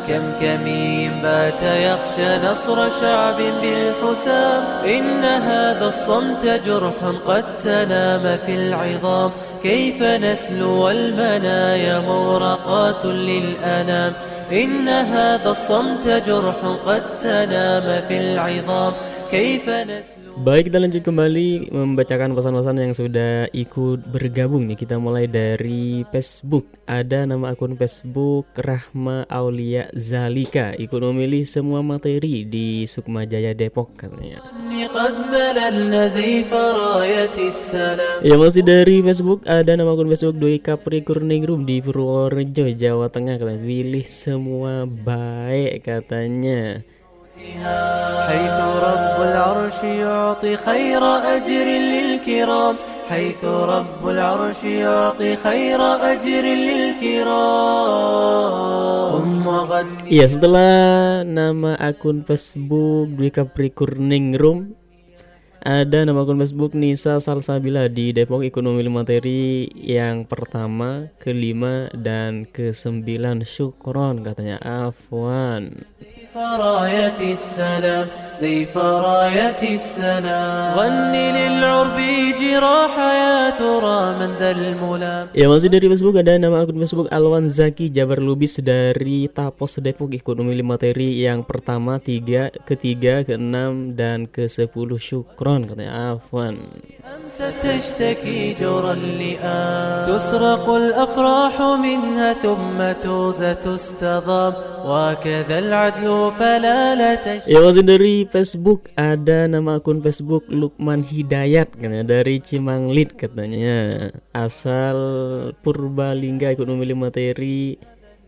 كم كمين بات يخشى نصر شعب بالحسام إن هذا الصمت جرح قد تنام في العظام كيف نسلو المنايا مورقات للأنام إن هذا الصمت جرح قد تنام في العظام. Baik kita lanjut kembali membacakan pesan-pesan yang sudah ikut bergabung nih. Kita mulai dari Facebook. Ada nama akun Facebook Rahma Aulia Zalika. Ikut memilih semua materi di Sukma Jaya Depok katanya. Ya masih dari Facebook. Ada nama akun Facebook Doi Capri Kurningrum di Purworejo Jawa Tengah Kalian pilih semua baik katanya حيث رب العرش يعطي خير أجر للكرام حيث رب العرش يعطي خير أجر للكرام Iya setelah nama akun Facebook Dwi Capri Kurning Room ada nama akun Facebook Nisa Salsabila di Depok Ekonomi Materi yang pertama, kelima, dan kesembilan Syukron katanya Afwan. راية السلام زيف راية السلام غني للعرب جراح يا ترى من ذا الملام Ya masih dari Facebook ada nama akun Facebook Alwan Zaki Jabar Lubis dari Tapos Depok ikut memilih materi yang pertama, tiga, ketiga, keenam, dan ke sepuluh syukron katanya Afwan. تشتكي جرى اللئام تسرق الأفراح منها ثم توزة تستضام وكذا العدل Ya masih dari Facebook ada nama akun Facebook Lukman Hidayat katanya dari Cimanglit katanya asal Purbalingga ikut memilih materi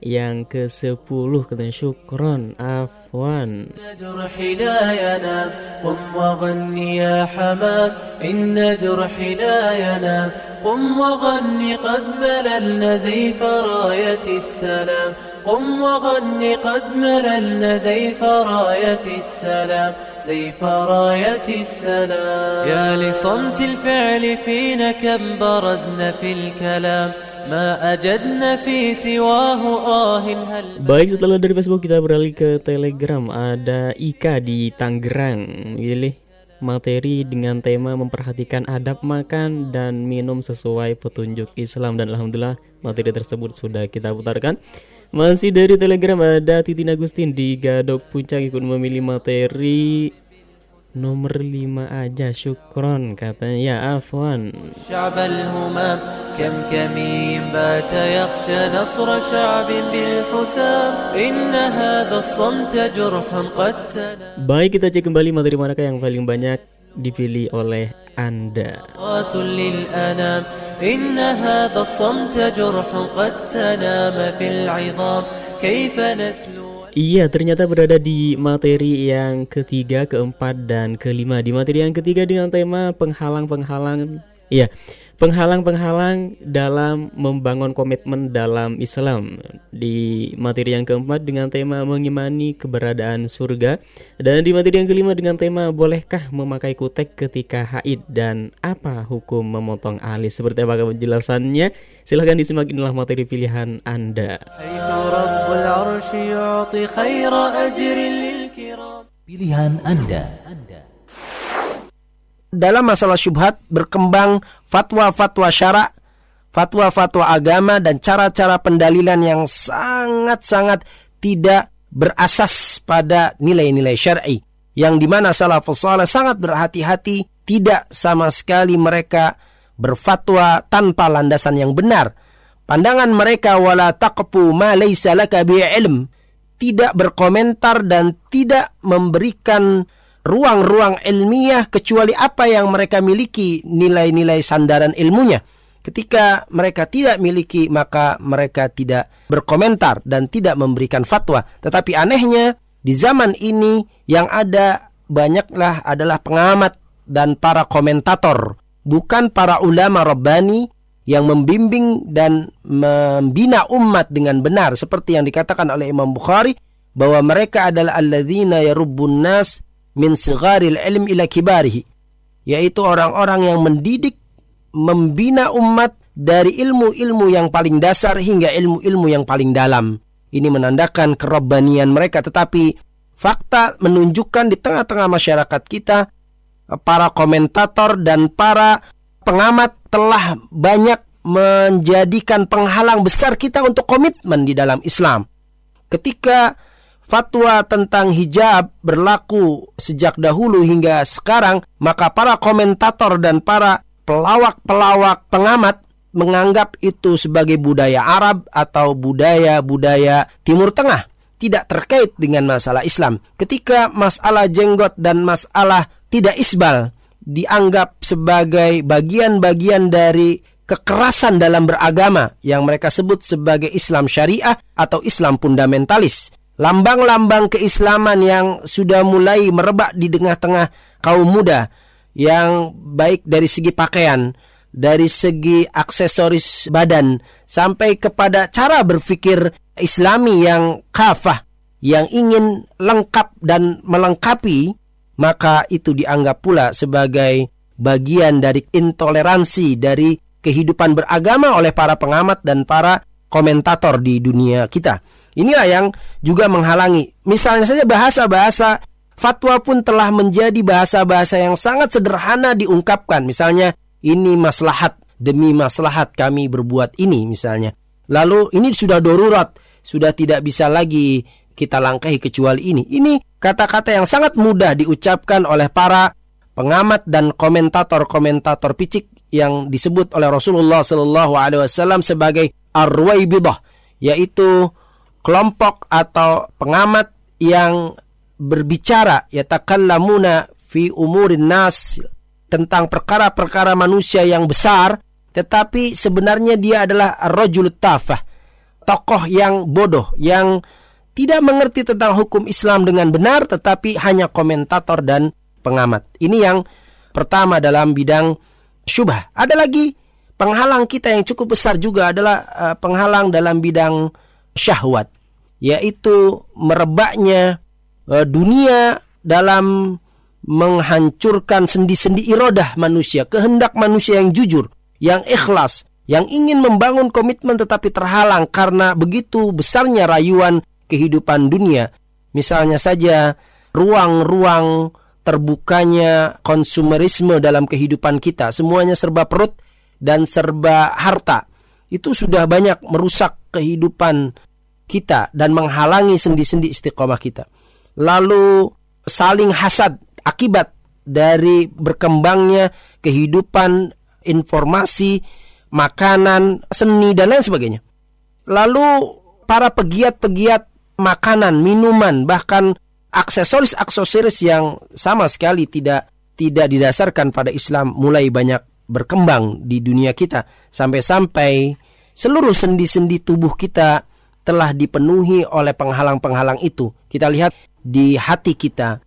yang ke-10 katanya syukron afwan جرحي لا ينام قم وغني يا حمام إن جرحي لا ينام قم وغني قد مللنا زيف راية السلام قم وغني قد مللنا زيف راية السلام زيف راية السلام يا لصمت الفعل فينا كم برزنا في الكلام Baik setelah dari Facebook kita beralih ke Telegram Ada Ika di Tangerang Pilih materi dengan tema memperhatikan adab makan dan minum sesuai petunjuk Islam Dan Alhamdulillah materi tersebut sudah kita putarkan Masih dari Telegram ada Titin Agustin di Gadok Puncak ikut memilih materi nomor lima aja syukron katanya ya afwan شعب الهمام كم كمين بات يخشى نصر شعب بالحسام إن هذا الصمت جرح قد تنام baik kita cek kembali materi manakah yang paling banyak dipilih oleh Anda. Iya, ternyata berada di materi yang ketiga, keempat, dan kelima. Di materi yang ketiga dengan tema penghalang-penghalang. Iya, -penghalang, Penghalang-penghalang dalam membangun komitmen dalam Islam. Di materi yang keempat dengan tema mengimani keberadaan surga. Dan di materi yang kelima dengan tema bolehkah memakai kutek ketika haid? Dan apa hukum memotong alis? Seperti apa penjelasannya? Silahkan disimak inilah materi pilihan Anda. Pilihan Anda dalam masalah syubhat berkembang fatwa-fatwa syara, fatwa-fatwa agama dan cara-cara pendalilan yang sangat-sangat tidak berasas pada nilai-nilai syar'i yang di mana salafus saleh sangat berhati-hati tidak sama sekali mereka berfatwa tanpa landasan yang benar. Pandangan mereka wala taqfu ma laysa ilm tidak berkomentar dan tidak memberikan ruang-ruang ilmiah kecuali apa yang mereka miliki nilai-nilai sandaran ilmunya. Ketika mereka tidak miliki maka mereka tidak berkomentar dan tidak memberikan fatwa. Tetapi anehnya di zaman ini yang ada banyaklah adalah pengamat dan para komentator, bukan para ulama rabbani yang membimbing dan membina umat dengan benar seperti yang dikatakan oleh Imam Bukhari bahwa mereka adalah alladzina yarubbun nas min sigharil ilm ila kibarihi yaitu orang-orang yang mendidik membina umat dari ilmu-ilmu yang paling dasar hingga ilmu-ilmu yang paling dalam ini menandakan kerobbanian mereka tetapi fakta menunjukkan di tengah-tengah masyarakat kita para komentator dan para pengamat telah banyak menjadikan penghalang besar kita untuk komitmen di dalam Islam. Ketika fatwa tentang hijab berlaku sejak dahulu hingga sekarang, maka para komentator dan para pelawak-pelawak pengamat menganggap itu sebagai budaya Arab atau budaya-budaya Timur Tengah, tidak terkait dengan masalah Islam. Ketika masalah jenggot dan masalah tidak isbal dianggap sebagai bagian-bagian dari kekerasan dalam beragama yang mereka sebut sebagai Islam syariah atau Islam fundamentalis. Lambang-lambang keislaman yang sudah mulai merebak di tengah-tengah kaum muda yang baik dari segi pakaian, dari segi aksesoris badan sampai kepada cara berpikir Islami yang kafah yang ingin lengkap dan melengkapi maka itu dianggap pula sebagai bagian dari intoleransi dari kehidupan beragama oleh para pengamat dan para komentator di dunia kita. Inilah yang juga menghalangi. Misalnya saja bahasa-bahasa fatwa pun telah menjadi bahasa-bahasa yang sangat sederhana diungkapkan. Misalnya ini maslahat demi maslahat kami berbuat ini misalnya. Lalu ini sudah darurat, sudah tidak bisa lagi kita langkahi kecuali ini. Ini kata-kata yang sangat mudah diucapkan oleh para pengamat dan komentator-komentator picik yang disebut oleh Rasulullah Shallallahu Alaihi Wasallam sebagai arwaibidah, yaitu kelompok atau pengamat yang berbicara yatakallamuna fi umurin nas tentang perkara-perkara manusia yang besar tetapi sebenarnya dia adalah rajul tafah tokoh yang bodoh yang tidak mengerti tentang hukum Islam dengan benar tetapi hanya komentator dan pengamat. Ini yang pertama dalam bidang syubah ada lagi penghalang kita yang cukup besar juga adalah uh, penghalang dalam bidang syahwat yaitu merebaknya uh, dunia dalam menghancurkan sendi-sendi irodah manusia, kehendak manusia yang jujur, yang ikhlas, yang ingin membangun komitmen tetapi terhalang karena begitu besarnya rayuan kehidupan dunia. Misalnya saja ruang-ruang terbukanya konsumerisme dalam kehidupan kita, semuanya serba perut dan serba harta. Itu sudah banyak merusak kehidupan kita dan menghalangi sendi-sendi istiqomah kita. Lalu saling hasad akibat dari berkembangnya kehidupan informasi, makanan, seni dan lain sebagainya. Lalu para pegiat-pegiat makanan, minuman, bahkan aksesoris-aksesoris yang sama sekali tidak tidak didasarkan pada Islam mulai banyak berkembang di dunia kita sampai-sampai seluruh sendi-sendi tubuh kita telah dipenuhi oleh penghalang-penghalang itu. Kita lihat di hati kita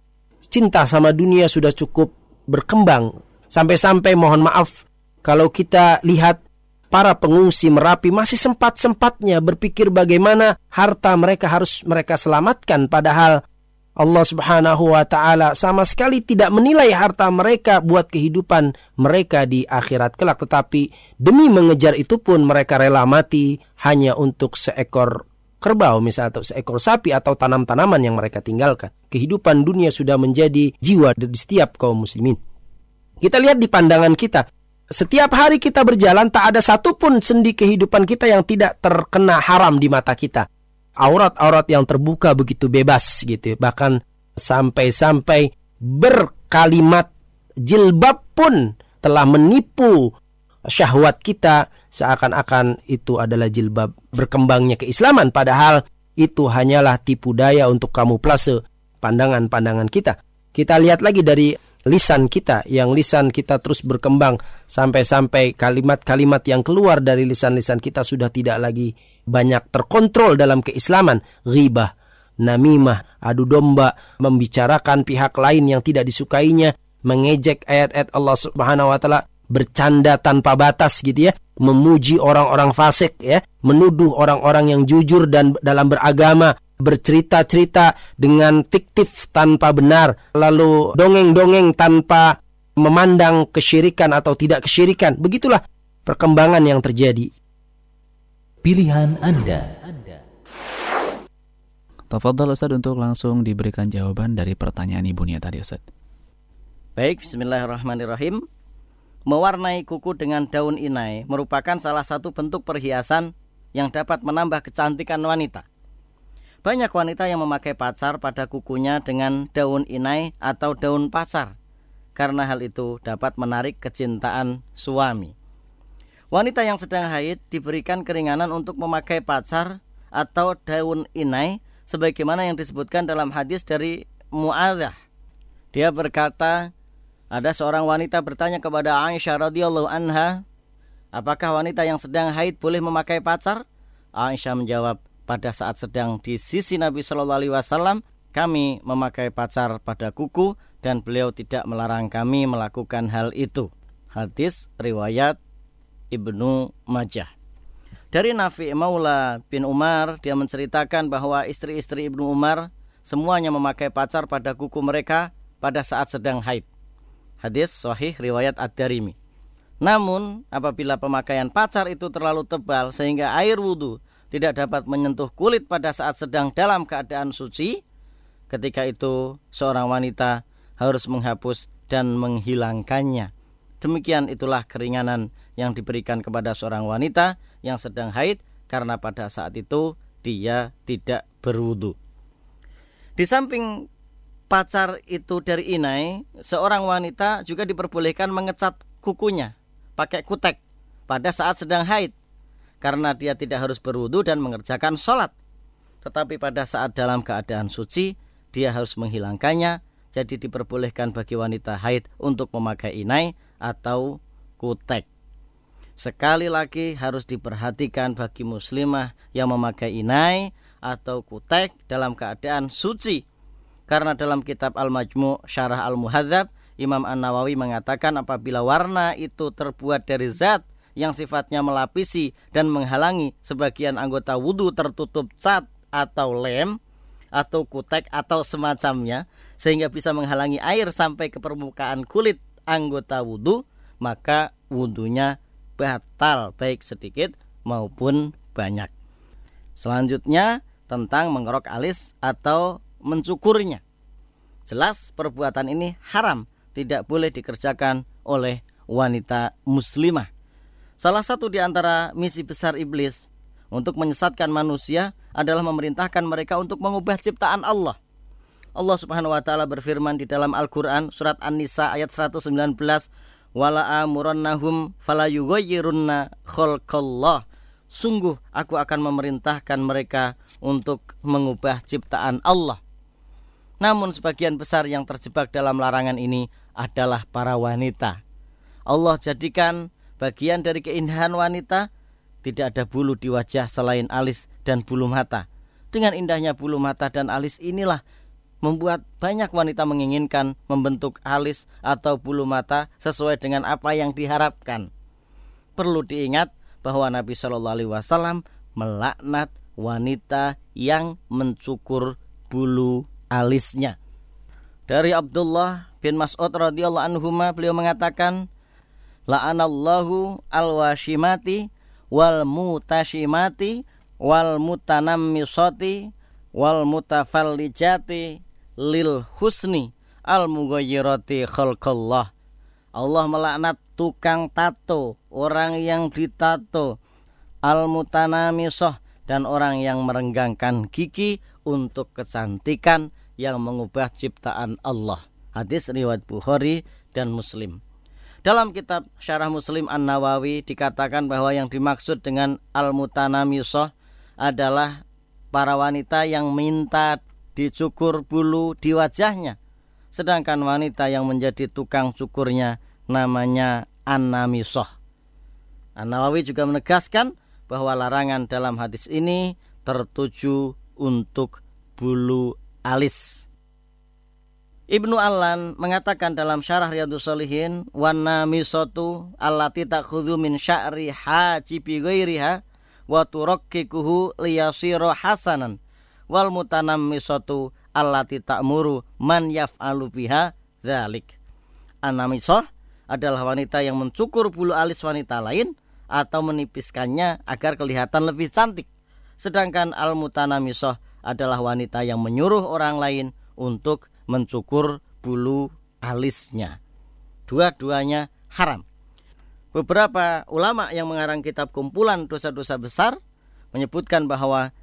cinta sama dunia sudah cukup berkembang. Sampai-sampai mohon maaf kalau kita lihat para pengungsi Merapi masih sempat-sempatnya berpikir bagaimana harta mereka harus mereka selamatkan. Padahal Allah Subhanahu wa taala sama sekali tidak menilai harta mereka buat kehidupan mereka di akhirat kelak. Tetapi demi mengejar itu pun mereka rela mati hanya untuk seekor kerbau misalnya atau seekor sapi atau tanam-tanaman yang mereka tinggalkan. Kehidupan dunia sudah menjadi jiwa di setiap kaum muslimin. Kita lihat di pandangan kita, setiap hari kita berjalan tak ada satupun sendi kehidupan kita yang tidak terkena haram di mata kita. Aurat-aurat yang terbuka begitu bebas gitu. Bahkan sampai-sampai berkalimat jilbab pun telah menipu syahwat kita seakan-akan itu adalah jilbab berkembangnya keislaman. Padahal itu hanyalah tipu daya untuk kamu kamuflase pandangan-pandangan kita. Kita lihat lagi dari lisan kita. Yang lisan kita terus berkembang sampai-sampai kalimat-kalimat yang keluar dari lisan-lisan kita sudah tidak lagi banyak terkontrol dalam keislaman. Ghibah namimah adu domba membicarakan pihak lain yang tidak disukainya mengejek ayat-ayat Allah Subhanahu wa taala bercanda tanpa batas gitu ya memuji orang-orang fasik ya menuduh orang-orang yang jujur dan dalam beragama bercerita-cerita dengan fiktif tanpa benar, lalu dongeng-dongeng tanpa memandang kesyirikan atau tidak kesyirikan. Begitulah perkembangan yang terjadi. Pilihan Anda. Tafadhal Ustaz untuk langsung diberikan jawaban dari pertanyaan Ibu Nia tadi Ustaz. Baik, bismillahirrahmanirrahim. Mewarnai kuku dengan daun inai merupakan salah satu bentuk perhiasan yang dapat menambah kecantikan wanita. Banyak wanita yang memakai pacar pada kukunya dengan daun inai atau daun pacar karena hal itu dapat menarik kecintaan suami. Wanita yang sedang haid diberikan keringanan untuk memakai pacar atau daun inai sebagaimana yang disebutkan dalam hadis dari Muadzah. Dia berkata, ada seorang wanita bertanya kepada Aisyah radhiyallahu anha, apakah wanita yang sedang haid boleh memakai pacar? Aisyah menjawab, pada saat sedang di sisi Nabi Shallallahu Alaihi Wasallam kami memakai pacar pada kuku dan beliau tidak melarang kami melakukan hal itu. Hadis riwayat Ibnu Majah. Dari Nafi Maula bin Umar dia menceritakan bahwa istri-istri Ibnu Umar semuanya memakai pacar pada kuku mereka pada saat sedang haid. Hadis sahih riwayat Ad-Darimi. Namun apabila pemakaian pacar itu terlalu tebal sehingga air wudhu tidak dapat menyentuh kulit pada saat sedang dalam keadaan suci, ketika itu seorang wanita harus menghapus dan menghilangkannya. Demikian itulah keringanan yang diberikan kepada seorang wanita yang sedang haid karena pada saat itu dia tidak berwudu. Di samping pacar itu dari inai, seorang wanita juga diperbolehkan mengecat kukunya pakai kutek pada saat sedang haid karena dia tidak harus berwudu dan mengerjakan sholat. Tetapi pada saat dalam keadaan suci, dia harus menghilangkannya. Jadi diperbolehkan bagi wanita haid untuk memakai inai atau kutek. Sekali lagi harus diperhatikan bagi muslimah yang memakai inai atau kutek dalam keadaan suci. Karena dalam kitab Al-Majmu' Syarah Al-Muhadzab, Imam An-Nawawi mengatakan apabila warna itu terbuat dari zat yang sifatnya melapisi dan menghalangi sebagian anggota wudhu tertutup cat atau lem atau kutek atau semacamnya sehingga bisa menghalangi air sampai ke permukaan kulit anggota wudhu maka wudhunya batal baik sedikit maupun banyak. Selanjutnya tentang mengerok alis atau mencukurnya. Jelas perbuatan ini haram tidak boleh dikerjakan oleh wanita muslimah. Salah satu di antara misi besar iblis untuk menyesatkan manusia adalah memerintahkan mereka untuk mengubah ciptaan Allah. Allah Subhanahu wa taala berfirman di dalam Al-Qur'an surat An-Nisa ayat 119 wala amurannahum fala khalqallah. Sungguh aku akan memerintahkan mereka untuk mengubah ciptaan Allah namun sebagian besar yang terjebak dalam larangan ini adalah para wanita Allah jadikan bagian dari keindahan wanita tidak ada bulu di wajah selain alis dan bulu mata dengan indahnya bulu mata dan alis inilah membuat banyak wanita menginginkan membentuk alis atau bulu mata sesuai dengan apa yang diharapkan. Perlu diingat bahwa Nabi Shallallahu Alaihi Wasallam melaknat wanita yang mencukur bulu alisnya. Dari Abdullah bin Mas'ud radhiyallahu anhu beliau mengatakan, La'anallahu al-washimati wal mutashimati wal mutanammisati wal mutafallijati lil husni al mughayyirati khalqallah. Allah melaknat tukang tato, orang yang ditato, al mutanamisoh dan orang yang merenggangkan gigi untuk kecantikan yang mengubah ciptaan Allah. Hadis riwayat Bukhari dan Muslim. Dalam kitab Syarah Muslim An-Nawawi dikatakan bahwa yang dimaksud dengan al-mutanamisoh adalah para wanita yang minta dicukur bulu di wajahnya. Sedangkan wanita yang menjadi tukang cukurnya namanya Anamisoh. An-Nawawi juga menegaskan bahwa larangan dalam hadis ini tertuju untuk bulu alis. Ibnu Allan mengatakan dalam syarah Riyadus Solihin Wana misotu allati takhudhu min sya'ri hajibi ghairiha wa turakkikuhu liyasira hasanan wal mutanammisatu allati ta'muru man yaf'alu biha dzalik. Anamisah adalah wanita yang mencukur bulu alis wanita lain atau menipiskannya agar kelihatan lebih cantik. Sedangkan al mutanamisah adalah wanita yang menyuruh orang lain untuk mencukur bulu alisnya. Dua-duanya haram. Beberapa ulama yang mengarang kitab kumpulan dosa-dosa besar menyebutkan bahwa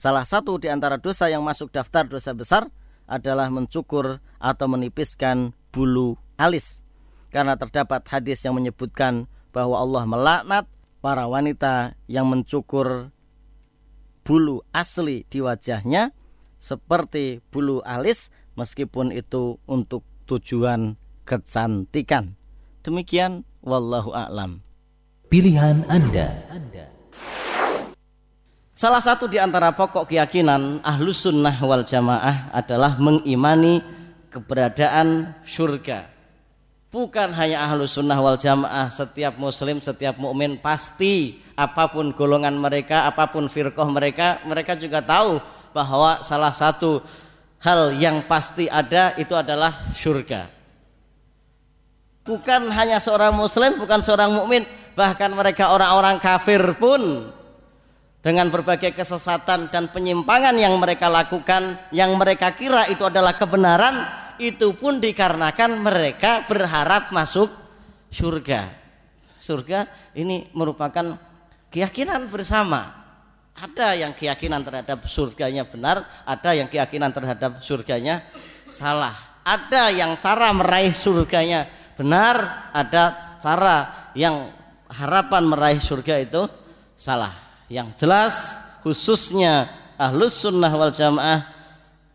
Salah satu di antara dosa yang masuk daftar dosa besar adalah mencukur atau menipiskan bulu alis. Karena terdapat hadis yang menyebutkan bahwa Allah melaknat para wanita yang mencukur bulu asli di wajahnya seperti bulu alis meskipun itu untuk tujuan kecantikan. Demikian wallahu a'lam. Pilihan Anda. Salah satu di antara pokok keyakinan ahlus sunnah wal jamaah adalah mengimani keberadaan surga. Bukan hanya ahlus sunnah wal jamaah, setiap muslim, setiap mukmin pasti apa pun golongan mereka, apa pun firqah mereka, mereka juga tahu bahwa salah satu hal yang pasti ada itu adalah surga. Bukan hanya seorang muslim, bukan seorang mukmin, bahkan mereka orang-orang kafir pun dengan berbagai kesesatan dan penyimpangan yang mereka lakukan yang mereka kira itu adalah kebenaran itu pun dikarenakan mereka berharap masuk surga surga ini merupakan keyakinan bersama. Ada yang keyakinan terhadap surganya benar ada yang keyakinan terhadap surganya salah. Ada yang cara meraih surganya benar ada cara yang harapan meraih surga itu salah. Yang jelas khususnya ahlus sunnah wal jamaah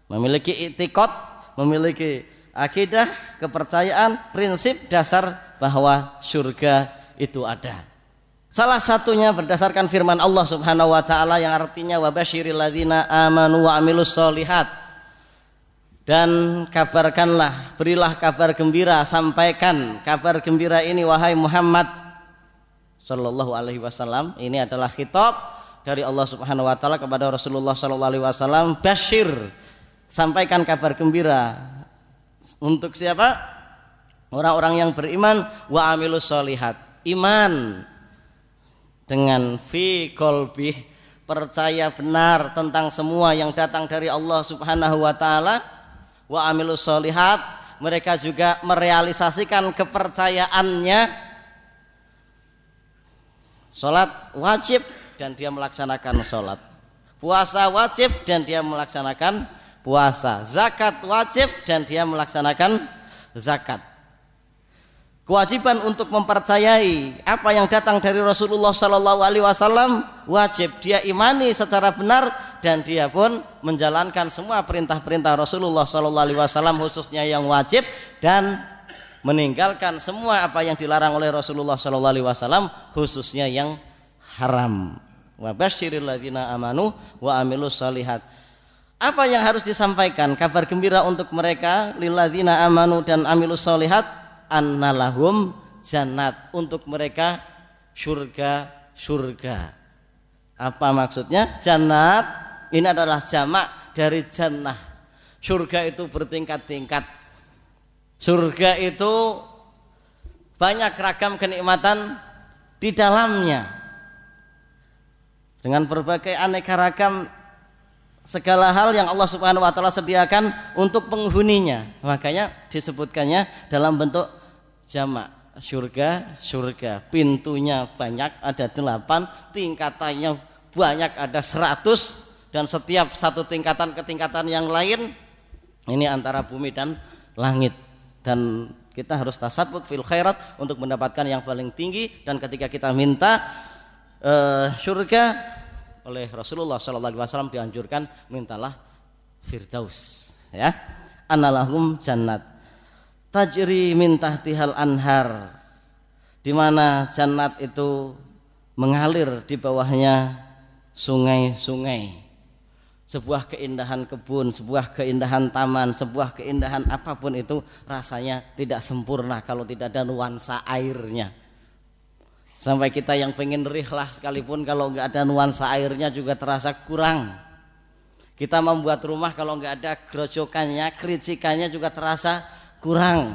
memiliki itikot, memiliki akidah, kepercayaan, prinsip dasar bahwa surga itu ada. Salah satunya berdasarkan firman Allah Subhanahu wa taala yang artinya wabasyiril ladzina amanu wa amilus solihat. Dan kabarkanlah, berilah kabar gembira, sampaikan kabar gembira ini wahai Muhammad Shallallahu Alaihi Wasallam. Ini adalah khitab dari Allah Subhanahu Wa Taala kepada Rasulullah Shallallahu Alaihi Wasallam. Bashir sampaikan kabar gembira. Untuk siapa? Orang-orang yang beriman wa amilus solihat iman dengan fi kolbi percaya benar tentang semua yang datang dari Allah Subhanahu wa taala wa amilus solihat mereka juga merealisasikan kepercayaannya Sholat wajib dan dia melaksanakan sholat. Puasa wajib dan dia melaksanakan puasa, zakat wajib dan dia melaksanakan zakat. Kewajiban untuk mempercayai apa yang datang dari Rasulullah Shallallahu Alaihi Wasallam wajib dia imani secara benar dan dia pun menjalankan semua perintah-perintah Rasulullah Shallallahu Alaihi Wasallam khususnya yang wajib dan meninggalkan semua apa yang dilarang oleh Rasulullah Shallallahu Alaihi Wasallam khususnya yang haram. Wa amanu wa amilus salihat. Apa yang harus disampaikan? Kabar gembira untuk mereka lilladzina amanu dan amilus salihat annalahum jannat. Untuk mereka surga surga. Apa maksudnya? Jannat ini adalah jamak dari jannah. Surga itu bertingkat-tingkat. Surga itu banyak ragam kenikmatan di dalamnya. Dengan berbagai aneka ragam segala hal yang Allah Subhanahu wa taala sediakan untuk penghuninya. Makanya disebutkannya dalam bentuk jamak surga surga. Pintunya banyak ada delapan. Tingkatannya banyak ada seratus. Dan setiap satu tingkatan ke tingkatan yang lain ini antara bumi dan langit. Dan kita harus tasabuk fil khairat untuk mendapatkan yang paling tinggi. Dan ketika kita minta uh, surga oleh Rasulullah Shallallahu Alaihi Wasallam dianjurkan mintalah firdaus ya. Analahum jannat tajri min tahtihal anhar di mana jannat itu mengalir di bawahnya sungai-sungai sebuah keindahan kebun, sebuah keindahan taman, sebuah keindahan apa pun itu rasanya tidak sempurna kalau tidak ada nuansa airnya Sampai kita yang pengen rihlah sekalipun kalau nggak ada nuansa airnya juga terasa kurang. Kita membuat rumah kalau nggak ada gerojokannya, kericikannya juga terasa kurang.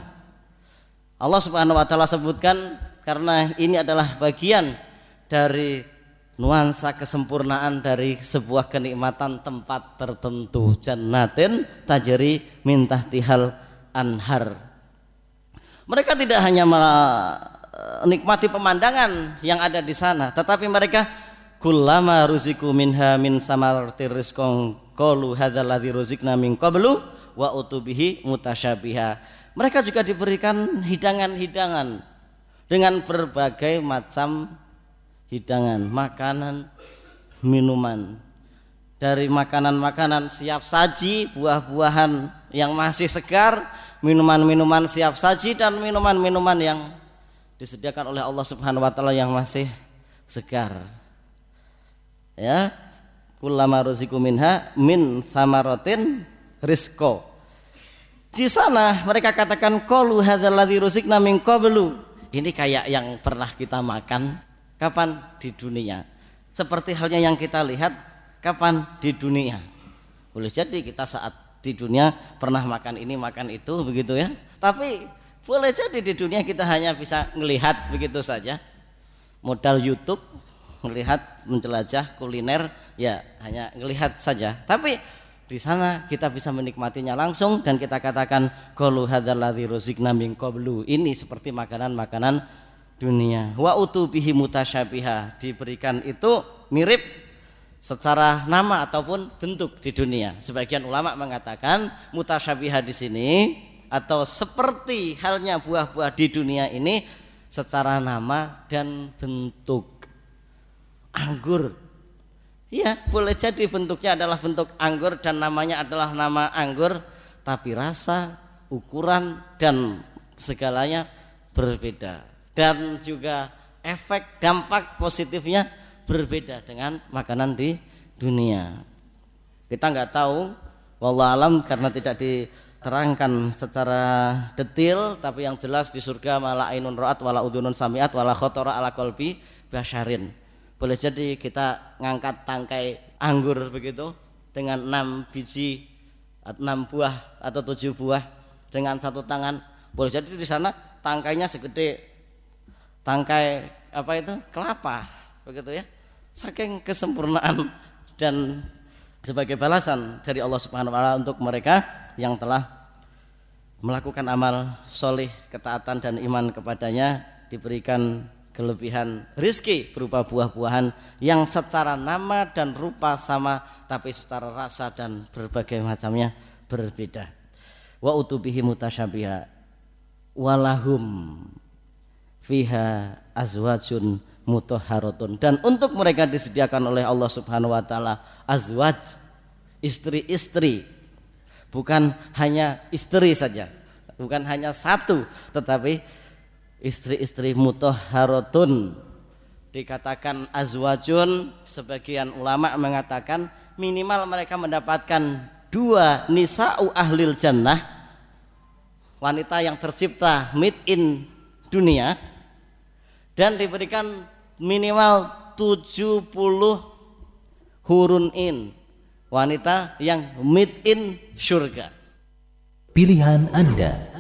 Allah Subhanahu wa taala sebutkan karena ini adalah bagian dari nuansa kesempurnaan dari sebuah kenikmatan tempat tertentu jannatin tajri mintah tihal anhar mereka tidak hanya Eh, nikmati pemandangan yang ada di sana tetapi mereka kullama ruziku minha min samarati rizqan qalu hadzal ladzi ruzikna min qablu wa utubihi mutasyabiha mereka juga diberikan hidangan-hidangan dengan berbagai macam hidangan makanan minuman dari makanan-makanan siap saji buah-buahan yang masih segar minuman-minuman siap saji dan minuman-minuman yang disediakan oleh Allah Subhanahu wa taala yang masih segar. Ya. Kullama ruziku minha min samaratin rizqo. Di sana mereka katakan qalu hadzal ladzi ruzikna min qablu. Ini kayak yang pernah kita makan kapan di dunia. Seperti halnya yang kita lihat kapan di dunia. Boleh jadi kita saat di dunia pernah makan ini makan itu begitu ya. Tapi boleh jadi di dunia kita hanya bisa melihat begitu saja. Modal YouTube, melihat, menjelajah kuliner, ya hanya melihat saja. Tapi di sana kita bisa menikmatinya langsung dan kita katakan qalu hadzal ladzi ruzikna min qablu. Ini seperti makanan-makanan dunia. Wa utubihi mutasyabiha. Diberikan itu mirip secara nama ataupun bentuk di dunia. Sebagian ulama mengatakan mutasyabiha di sini atau seperti halnya buah-buah di dunia ini secara nama dan bentuk anggur ya boleh jadi bentuknya adalah bentuk anggur dan namanya adalah nama anggur tapi rasa ukuran dan segalanya berbeda. Dan juga efek dampak positifnya berbeda dengan makanan di dunia. Kita nggak tahu wallahualam karena tidak di terangkan secara detail tapi yang jelas di surga malah ainun roat wala udunun samiat wala khotora ala kolbi basyarin boleh jadi kita ngangkat tangkai anggur begitu dengan enam biji enam buah atau tujuh buah dengan satu tangan. Boleh jadi di sana tangkainya segede tangkai apa itu kelapa begitu ya. Saking kesempurnaan dan sebagai balasan dari Allah Subhanahu wa taala untuk mereka yang telah melakukan amal solih, ketaatan dan iman kepadanya diberikan kelebihan rizki berupa buah-buahan yang secara nama dan rupa sama tapi secara rasa dan berbagai macamnya berbeda. Wa utubihi mutasyabiha walahum fiha azwajun mutahharatun. Dan untuk mereka disediakan oleh Allah Subhanahu wa taala azwaj istri-istri bukan hanya istri saja bukan hanya satu tetapi istri-istri mutahharatun. Dikatakan azwajun sebagian ulama mengatakan minimal mereka mendapatkan dua nisa'u ahlil jannah wanita yang tercipta mid in dunia dan diberikan minimal 70 hurun in wanita yang mid in surga. Pilihan Anda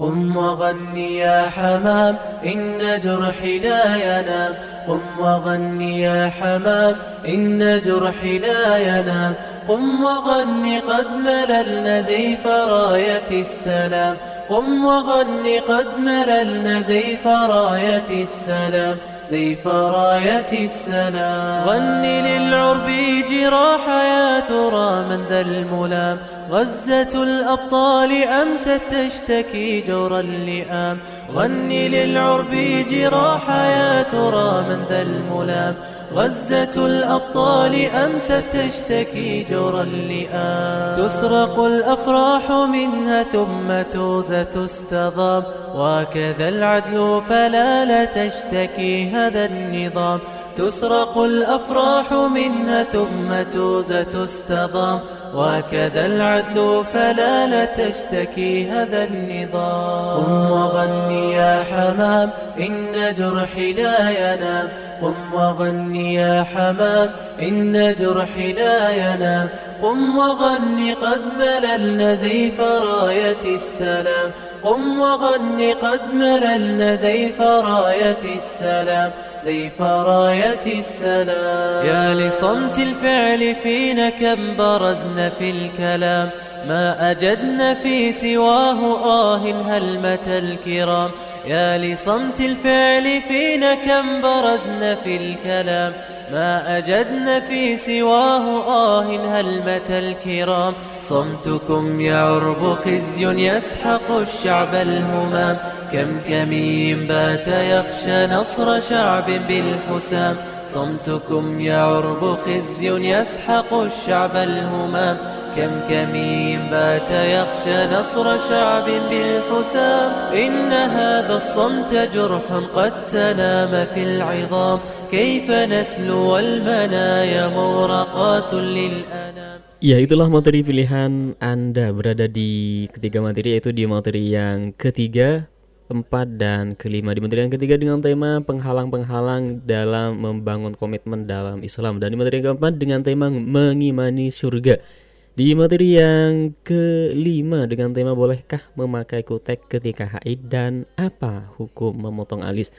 قم وغني يا حمام إن جرحي لا ينام. قم وغني يا حمام إن جرحي لا ينام. قم وغني قد مللنا زيف راية السلام. قم وغني قد مللنا زيف راية السلام. زيف راية السلام. غني للعرب جراح يا ترى من ذا الملام. غزة الأبطال أمست تشتكي جور اللئام غني للعرب جراح يا ترى من ذا الملام. غزة الأبطال أمست تشتكي جور اللئام تسرق الأفراح منها ثم توزة تستضام. وكذا العدل فلا لا تشتكي هذا النظام. تسرق الأفراح منها ثم توزة تستضام. وكذا العدل فلا لا تشتكي هذا النظام. قم وغني يا حمام إن جرحي لا ينام. قم وغني يا حمام إن جرحي لا ينام. قم وغني قد مللنا زيف راية السلام. قم وغني قد مللنا زيف راية السلام. زيف راية السلام. يا لصمت الفعل فينا كم برزنا في الكلام. ما أجدنا في سواه آه هلمة الكرام؟ يا لصمت الفعل فينا كم برزنا في الكلام. ما أجدنا في سواه آه هلمة الكرام؟ صمتكم يعرب خزي يسحق الشعب الهمام. كم كمين بات يخشى نصر شعب بالحسام. صمتكم يعرب خزي يسحق الشعب الهمام. كم كمين بات يخشى نصر شعب بالحسام إن هذا الصمت جرح قد تنام في العظام كيف نسلو المنايا مورقات للأنام Ya itulah materi pilihan Anda berada di ketiga materi yaitu di materi yang ketiga, empat, dan kelima Di materi yang ketiga dengan tema penghalang-penghalang dalam membangun komitmen dalam Islam Dan di materi yang keempat dengan tema mengimani surga Di materi yang kelima dengan tema bolehkah memakai kutek ketika haid dan apa hukum memotong alis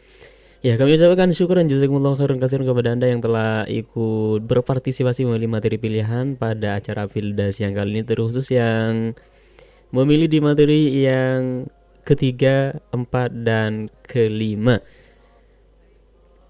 Ya kami ucapkan syukuran jazakumullah khairan kasihan kepada Anda yang telah ikut berpartisipasi memilih materi pilihan pada acara Pildas yang kali ini terkhusus yang memilih di materi yang ketiga, empat, dan kelima.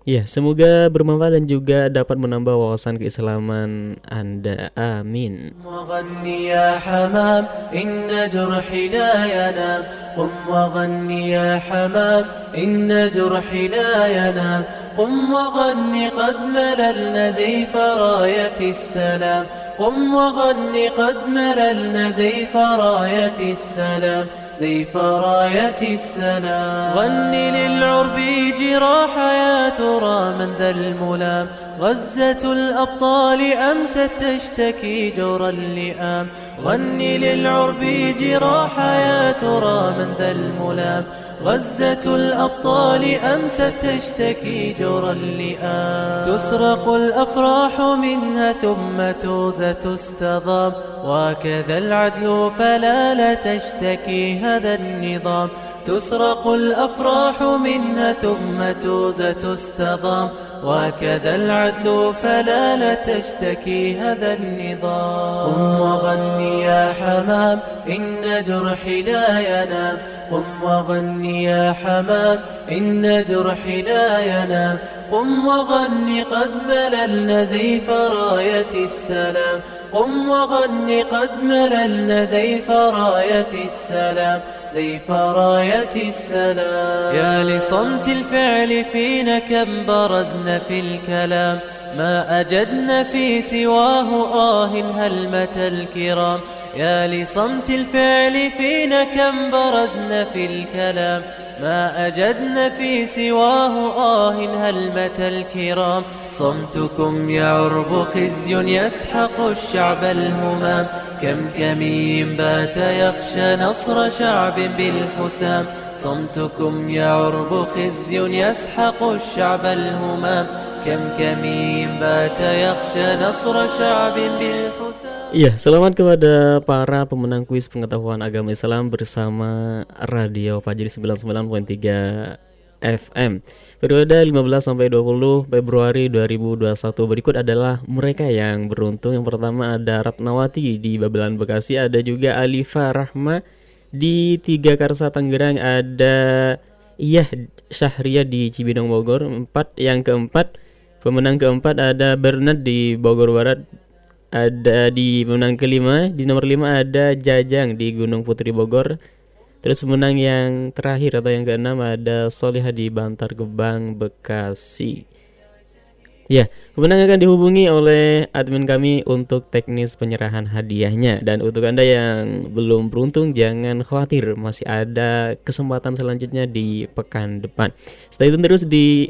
Ya, semoga bermanfaat dan juga dapat menambah wawasan keislaman Anda. Amin. وغني يا حمام إن جرحي لا ينام قم وغني يا حمام إن جرحي لا ينام قم وغني قد مللنا زيف راية السلام قم وغني قد مللنا زيف راية السلام زيف راية السلام غني للعرب جراح يا ترى من ذا الملام. غزة الأبطال أمست تشتكي جور اللئام. غني للعرب جراح يا ترى من ذا الملام. غزة الأبطال أمست تشتكي جور اللئام تسرق الأفراح منها ثم توزة تستضام. وكذا العدل فلا لا تشتكي هذا النظام. تسرق الأفراح منها ثم توزة تستضام. وكذا العدل فلا لا تشتكي هذا النظام. قم وغني يا حمام إن جرحي لا ينام. قم وغني يا حمام إن جرحي لا ينام قم وغني قد مللنا زيف راية السلام. قم وغني قد مللنا زيف راية السلام. زيف راية السلام. يا لصمت الفعل فينا كم برزنا في الكلام. ما أجدنا في سواه آه هلمة الكرام. يا لصمت الفعل فينا كم برزنا في الكلام ما أجدنا في سواه آه هلمة الكرام صمتكم يعرب خزي يسحق الشعب الهمام كم كمين بات يخشى نصر شعب بالحسام صمتكم يعرب خزي يسحق الشعب الهمام كم كمين بات يخشى نصر شعب بالحسام Iya, selamat kepada para pemenang kuis pengetahuan agama Islam bersama Radio Fajri 99.3 FM. Periode 15 sampai 20 Februari 2021 berikut adalah mereka yang beruntung. Yang pertama ada Ratnawati di Babelan Bekasi, ada juga Alifa Rahma di Tiga Karsa Tangerang, ada Iya Syahria di Cibinong Bogor. Empat yang keempat pemenang keempat ada Bernard di Bogor Barat. Ada di pemenang kelima di nomor lima ada Jajang di Gunung Putri Bogor. Terus pemenang yang terakhir atau yang keenam ada Solihah di Bantar Gebang Bekasi Ya, pemenang akan dihubungi oleh admin kami untuk teknis penyerahan hadiahnya. Dan untuk Anda yang belum beruntung jangan khawatir Masih ada kesempatan selanjutnya di pekan depan. Stay tune terus di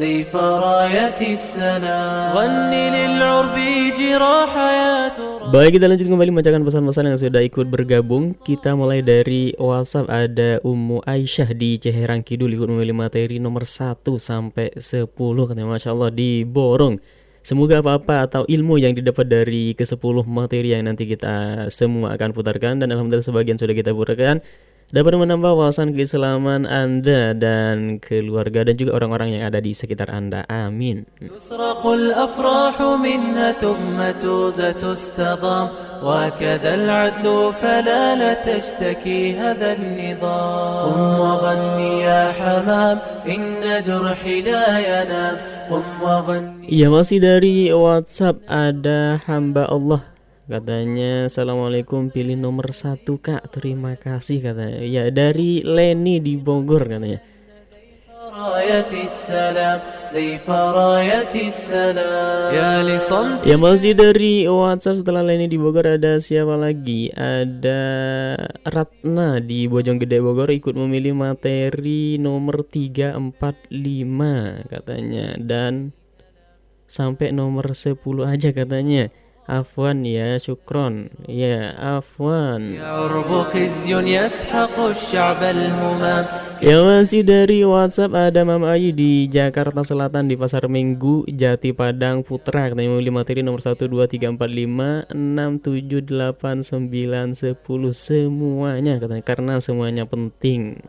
زيف راية السلام غني للعرب جراح يا Baik kita lanjut kembali membacakan pesan-pesan yang sudah ikut bergabung Kita mulai dari WhatsApp ada Ummu Aisyah di Ceherang Kidul ikut memilih materi nomor 1 sampai 10 katanya Masya Allah diborong Semoga apa-apa atau ilmu yang didapat dari ke-10 materi yang nanti kita semua akan putarkan Dan Alhamdulillah sebagian sudah kita putarkan dapat menambah wawasan keislaman Anda dan keluarga dan juga orang-orang yang ada di sekitar Anda. Amin. وكذا العدل فلا لا تشتكي هذا النظام قم وغني يا حمام إن جرحي لا ينام قم وغني Ya masih dari WhatsApp ada hamba Allah Katanya Assalamualaikum pilih nomor satu kak. Terima kasih katanya. Ya dari Leni di Bogor katanya. Ya masih dari WhatsApp setelah Leni di Bogor ada siapa lagi? Ada Ratna di Bojonggede Bogor ikut memilih materi nomor 345 katanya. Dan sampai nomor 10 aja katanya. Afwan ya syukron. Ya afwan. Ya masih dari Whatsapp ada Mama Ayu di Jakarta Selatan di Pasar Minggu Jati Padang Putra. Katanya memilih materi nomor 1, 2, 3, 4, 5, 6, 7, 8, 9, 10 Semuanya katanya karena semuanya penting.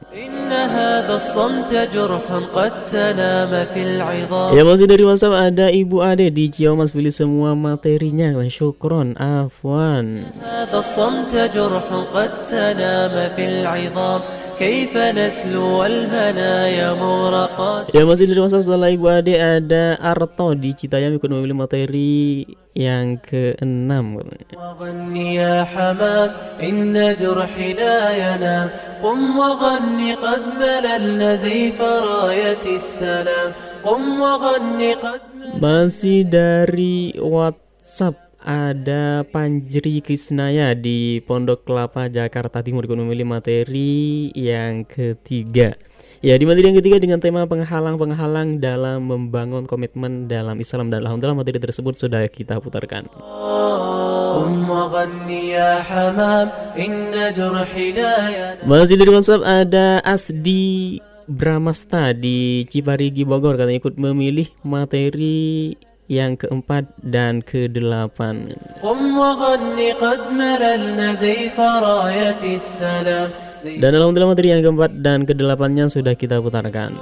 Ya masih dari WhatsApp ada Ibu Ade di Ciamas pilih semua materinya syukron afwan هذا الصمت جرح قد تنام في العظام كيف نسلو المنايا مورقات Ya masih dari masa setelah Ibu Ade ada Arto di Citayam ikut memilih materi yang keenam وغني يا حمام إن جرحي لا ينام قم وغني قد مللنا زيف راية السلام قم وغني قد Masih dari WhatsApp ada Panjri Krisnaya di Pondok Kelapa Jakarta Timur ikut memilih materi yang ketiga. Ya, di materi yang ketiga dengan tema penghalang-penghalang dalam membangun komitmen dalam Islam dan alhamdulillah materi tersebut sudah kita putarkan. Masih dari WhatsApp ada Asdi Bramasta di Ciparigi Bogor katanya ikut memilih materi yang keempat dan kedelapan. Dan dalam drama materi yang keempat dan kedelapannya sudah kita putarkan.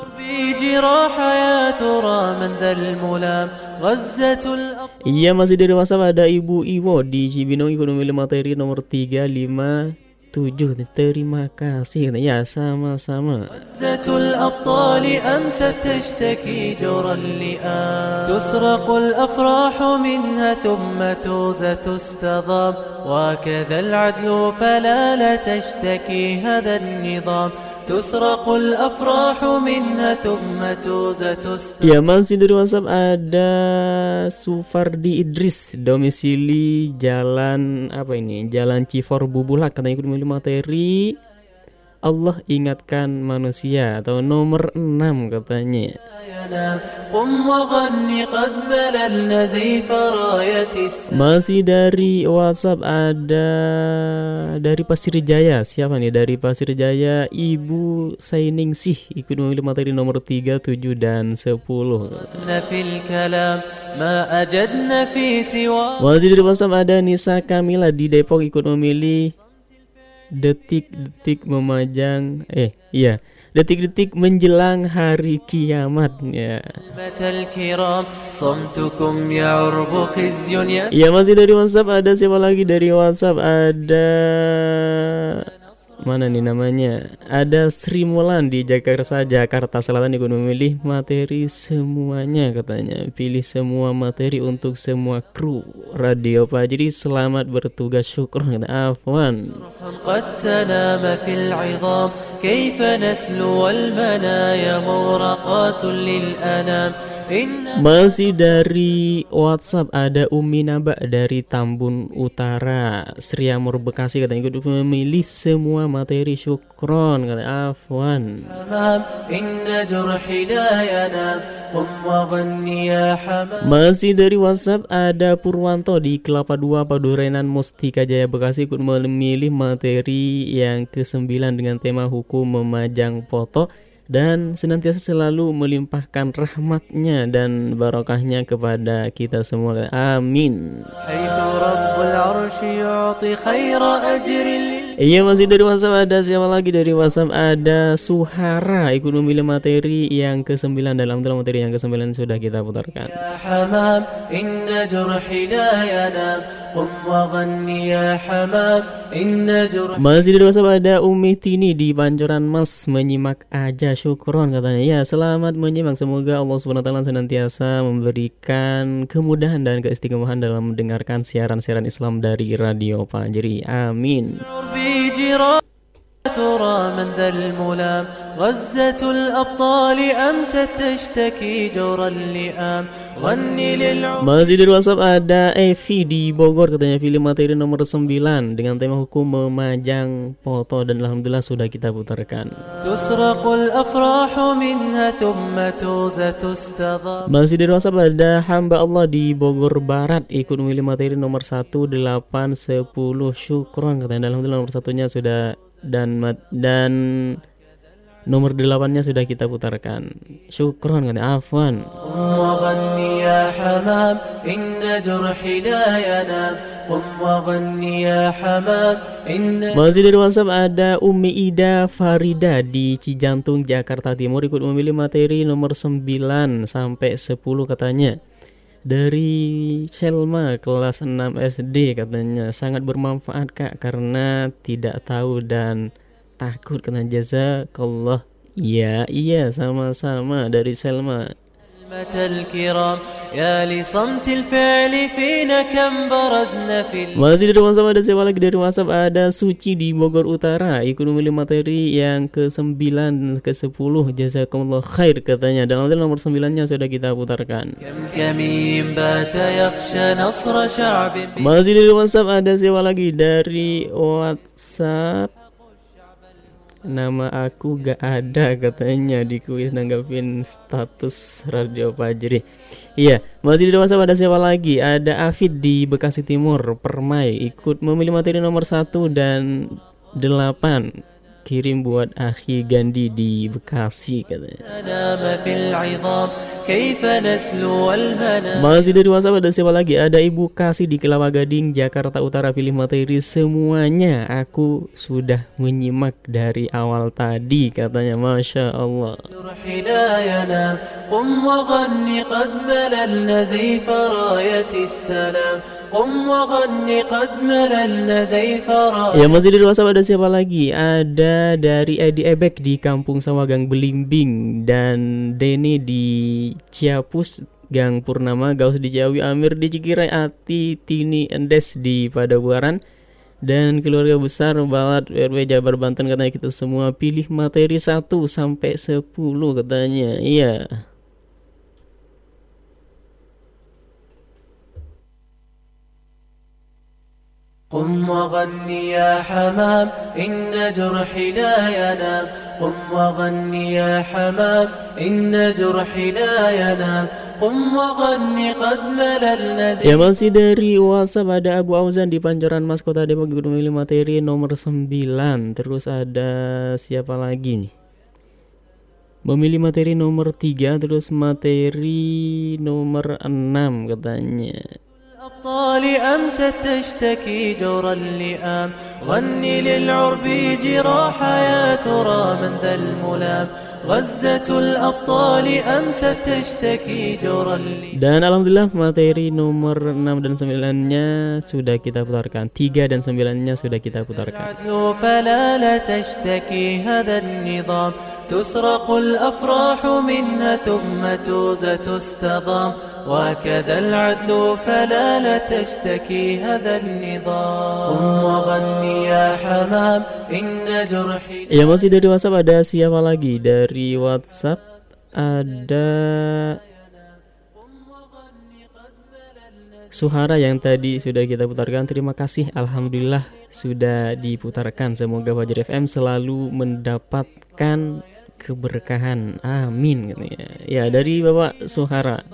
Ia masih dari masa ada Ibu Iwo di Cibinong Ekonomi Materi nomor 35 357 Terima kasih. Ya sama-sama. غزة الأبطال أمست تشتكي جرى اللئام تسرق الأفراح منها ثم توزة تستضام وكذا العدل فلا لا تشتكي هذا النظام تسرق الأفراح منها ثم توزة تستضام Ya masih dari WhatsApp ada Sufardi Idris Domisili Jalan Apa ini Jalan Cifor Bubulak Katanya ikut memilih materi Allah ingatkan manusia atau nomor enam katanya. Masih dari WhatsApp ada dari Pasir Jaya. Siapa nih? Dari Pasir Jaya Ibu Sainingsih memilih materi nomor 3 7 dan 10 masih dari WhatsApp ada Nisa Kamila di Depok ikut memilih detik-detik memajang eh iya. Detik-detik menjelang hari kiamat ya. ya iya, masih dari WhatsApp ada siapa lagi dari WhatsApp? Ada mana nih namanya ada Sri Mulan di Jakarta Jakarta Selatan ikut memilih materi semuanya katanya pilih semua materi untuk semua kru radio Pak jadi selamat bertugas syukur kata Afwan قد تنام في العظام كيف نسلو المنايا مغرقات للأنام إن Masih dari WhatsApp ada Umi Naba dari Tambun Utara, Sriamur Bekasi katanya ikut memilih semua materi syukron kata Afwan. Masih dari WhatsApp ada Purwanto di Kelapa 2 Padurenan Mustika Jaya Bekasi ikut memilih materi yang ke-9 dengan tema hukum memajang foto dan senantiasa selalu melimpahkan rahmatnya dan barokahnya kepada kita semua. Amin. Iya masih dari WhatsApp ada siapa lagi dari WhatsApp ada Suhara ekonomi dan materi yang ke-9 dalam dalam materi yang ke-9 sudah kita putarkan. Ya hamam inna jurhi Masih dari WhatsApp ada Umi Tini di Pancoran Mas menyimak aja syukron katanya. Ya selamat menyimak semoga Allah Subhanahu wa taala senantiasa memberikan kemudahan dan keistimewaan dalam mendengarkan siaran-siaran Islam dari Radio Panjeri. Amin. جيران ترى من ذا الملام غزة الأبطال أمست تشتكي جور اللئام غني للعمر Masih dari WhatsApp ada Evi di Bogor katanya pilih materi nomor 9 dengan tema hukum memajang foto dan alhamdulillah sudah kita putarkan. تسرق الأفراح منها ثم توزة تستضام Masih dari WhatsApp ada hamba Allah di Bogor Barat ikut memilih materi nomor 1, 8, 10 syukron katanya alhamdulillah nomor satunya sudah dan dan nomor delapannya sudah kita putarkan. Syukron kan afwan. Masih dari WhatsApp ada Umi Ida Farida di Cijantung Jakarta Timur. Ikut memilih materi nomor 9 sampai 10 katanya dari Selma kelas 6 SD katanya sangat bermanfaat Kak karena tidak tahu dan takut kena jazakallah. Iya, iya sama-sama dari Selma. Masih di rumah sama ada saya lagi? Dari WhatsApp ada Suci di Bogor Utara. Ikut memilih materi yang ke-9 dan ke-10 jazakumullah khair katanya. Dan nanti nomor 9-nya sudah kita putarkan. Masih di rumah WhatsApp ada siapa lagi? Dari WhatsApp. Nama aku gak ada katanya di kuis nanggapin status Radio Fajri Iya, masih di WhatsApp ada siapa lagi? Ada Afid di Bekasi Timur, Permai Ikut memilih materi nomor 1 dan 8 kirim buat Akhi Gandhi di Bekasi katanya. Masih dari WhatsApp ada siapa lagi? Ada Ibu Kasih di Kelapa Gading, Jakarta Utara pilih materi semuanya. Aku sudah menyimak dari awal tadi katanya. Masya Allah. Ya masih di WhatsApp ada siapa lagi? Ada dari Edi Ebek di Kampung Sawagang Belimbing dan Denny di Ciapus Gang Purnama Gaus di Jawi Amir di Cikirai Ati Tini Endes di Padabuaran dan keluarga besar Balat RW Jabar Banten katanya kita semua pilih materi 1 sampai 10 katanya. Iya. قم وغني يا حمام إن جرحي لا ينام قم وغني يا حمام إن جرحي لا ينام قم وغني قد مللنا Ya masih dari WhatsApp ada Abu Auzan di Pancoran Mas Kota Depok Gunung Milih materi nomor 9 Terus ada siapa lagi nih Memilih materi nomor 3 Terus materi nomor 6 katanya الأبطال أمست تشتكي جور اللئام غني للعرب جراح يا ترى من ذا الملام. غزة الأبطال أمست تشتكي جور اللئام Dan Alhamdulillah materi nomor 6 dan 9-nya sudah kita putarkan. 3 dan 9-nya sudah kita putarkan. العدل فلا لا تشتكي هذا النظام تسرق الأفراح منها ثم توزى تستضام وكذا العدل فلا لا تشتكي هذا النظام قم وغني يا حمام إن جرحي Ya masih dari WhatsApp ada siapa lagi? Dari WhatsApp ada Suhara yang tadi sudah kita putarkan Terima kasih Alhamdulillah sudah diputarkan Semoga Fajar FM selalu mendapatkan keberkahan. Amin katanya. Ya dari Bapak Suhara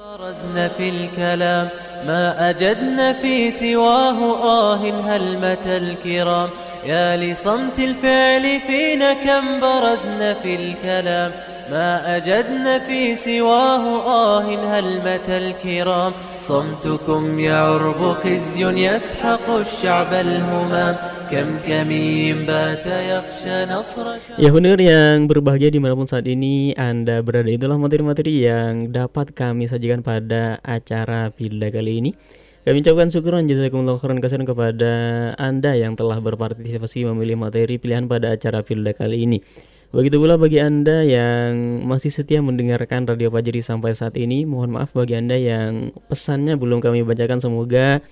ما أجدنا في سواه آه هلمة الكرام يا لصمت الفعل فينا كم برزنا في الكلام ما أجدنا في سواه آه هلمة الكرام صمتكم يا عرب خزي يسحق الشعب الهمام كم كمين بات يخشى نصر شعب Ya Hunir yang berbahagia dimanapun saat ini Anda berada Itulah materi-materi yang dapat kami sajikan pada acara Pilda kali ini Kami ucapkan syukuran jazakumullah khairan kasihan kepada Anda yang telah berpartisipasi memilih materi pilihan pada acara Pilda kali ini Begitu pula bagi Anda yang masih setia mendengarkan Radio Fajri sampai saat ini Mohon maaf bagi Anda yang pesannya belum kami bacakan Semoga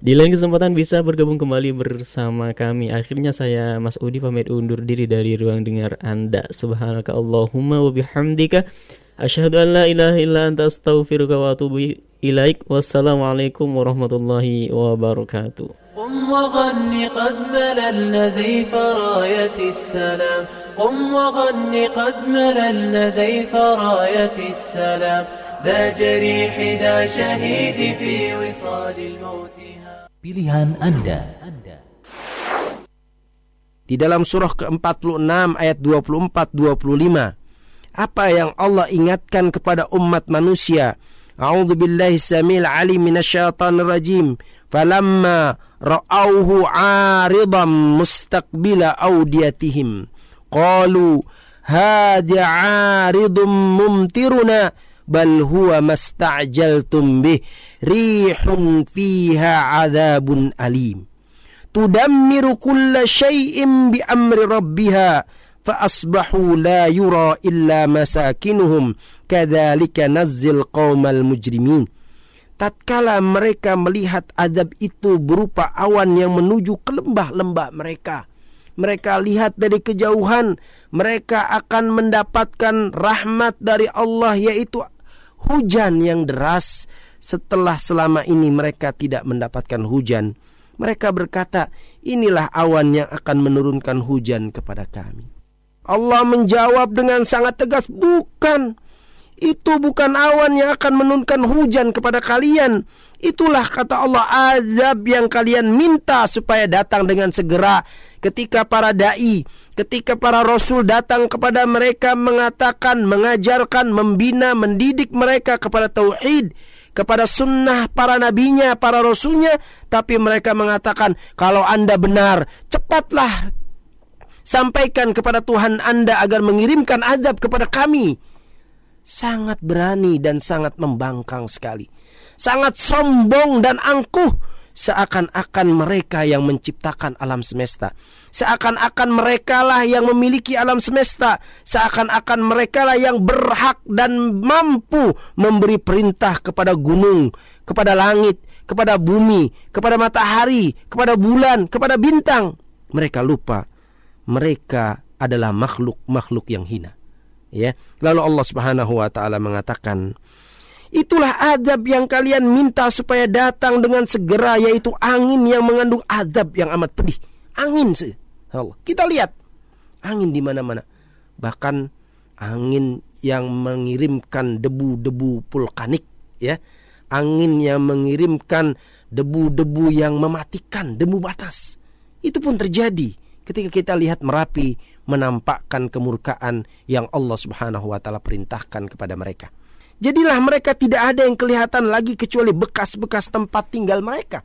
di lain kesempatan bisa bergabung kembali bersama kami. Akhirnya saya Mas Udi pamit undur diri dari ruang dengar Anda. Subhanaka Allahumma wa bihamdika asyhadu an la ilaha illa anta astaghfiruka wa atubu ilaik. Wassalamualaikum warahmatullahi wabarakatuh. قم وغن قد مللنا زيف راية السلام قم وغن قد مللنا زيف راية السلام ذا جريح ذا شهيد في وصال الموت Pilihan Anda. Di dalam surah ke-46 ayat 24-25 Apa yang Allah ingatkan kepada umat manusia A'udzu billahi samil alim minasyaitonir rajim falamma ra'awhu 'aridan mustaqbila awdiyatihim qalu hadha 'aridun mumtiruna bal huwa masta'jaltum bih rihun fiha 'adzabun alim tudammiru kulla syai'in bi amri rabbiha فأصبحوا لا يرى إلا مساكنهم كذلك نزل قوم المجرمين Tatkala mereka melihat adab itu berupa awan yang menuju ke lembah-lembah mereka mereka lihat dari kejauhan mereka akan mendapatkan rahmat dari Allah yaitu hujan yang deras setelah selama ini mereka tidak mendapatkan hujan mereka berkata inilah awan yang akan menurunkan hujan kepada kami Allah menjawab dengan sangat tegas, "Bukan. Itu bukan awan yang akan menurunkan hujan kepada kalian. Itulah kata Allah azab yang kalian minta supaya datang dengan segera ketika para dai, ketika para rasul datang kepada mereka mengatakan, mengajarkan, membina, mendidik mereka kepada tauhid, kepada sunnah para nabinya, para rasulnya, tapi mereka mengatakan, kalau anda benar, cepatlah sampaikan kepada Tuhan anda agar mengirimkan azab kepada kami. Sangat berani dan sangat membangkang sekali sangat sombong dan angkuh seakan-akan mereka yang menciptakan alam semesta. Seakan-akan mereka lah yang memiliki alam semesta. Seakan-akan mereka lah yang berhak dan mampu memberi perintah kepada gunung, kepada langit, kepada bumi, kepada matahari, kepada bulan, kepada bintang. Mereka lupa mereka adalah makhluk-makhluk yang hina. Ya. Lalu Allah Subhanahu wa taala mengatakan, Itulah adab yang kalian minta supaya datang dengan segera yaitu angin yang mengandung adab yang amat pedih. Angin sih. Allah. Kita lihat angin di mana-mana. Bahkan angin yang mengirimkan debu-debu vulkanik ya. Angin yang mengirimkan debu-debu yang mematikan, debu batas. Itu pun terjadi ketika kita lihat Merapi menampakkan kemurkaan yang Allah Subhanahu wa taala perintahkan kepada mereka. Jadilah mereka tidak ada yang kelihatan lagi kecuali bekas-bekas tempat tinggal mereka.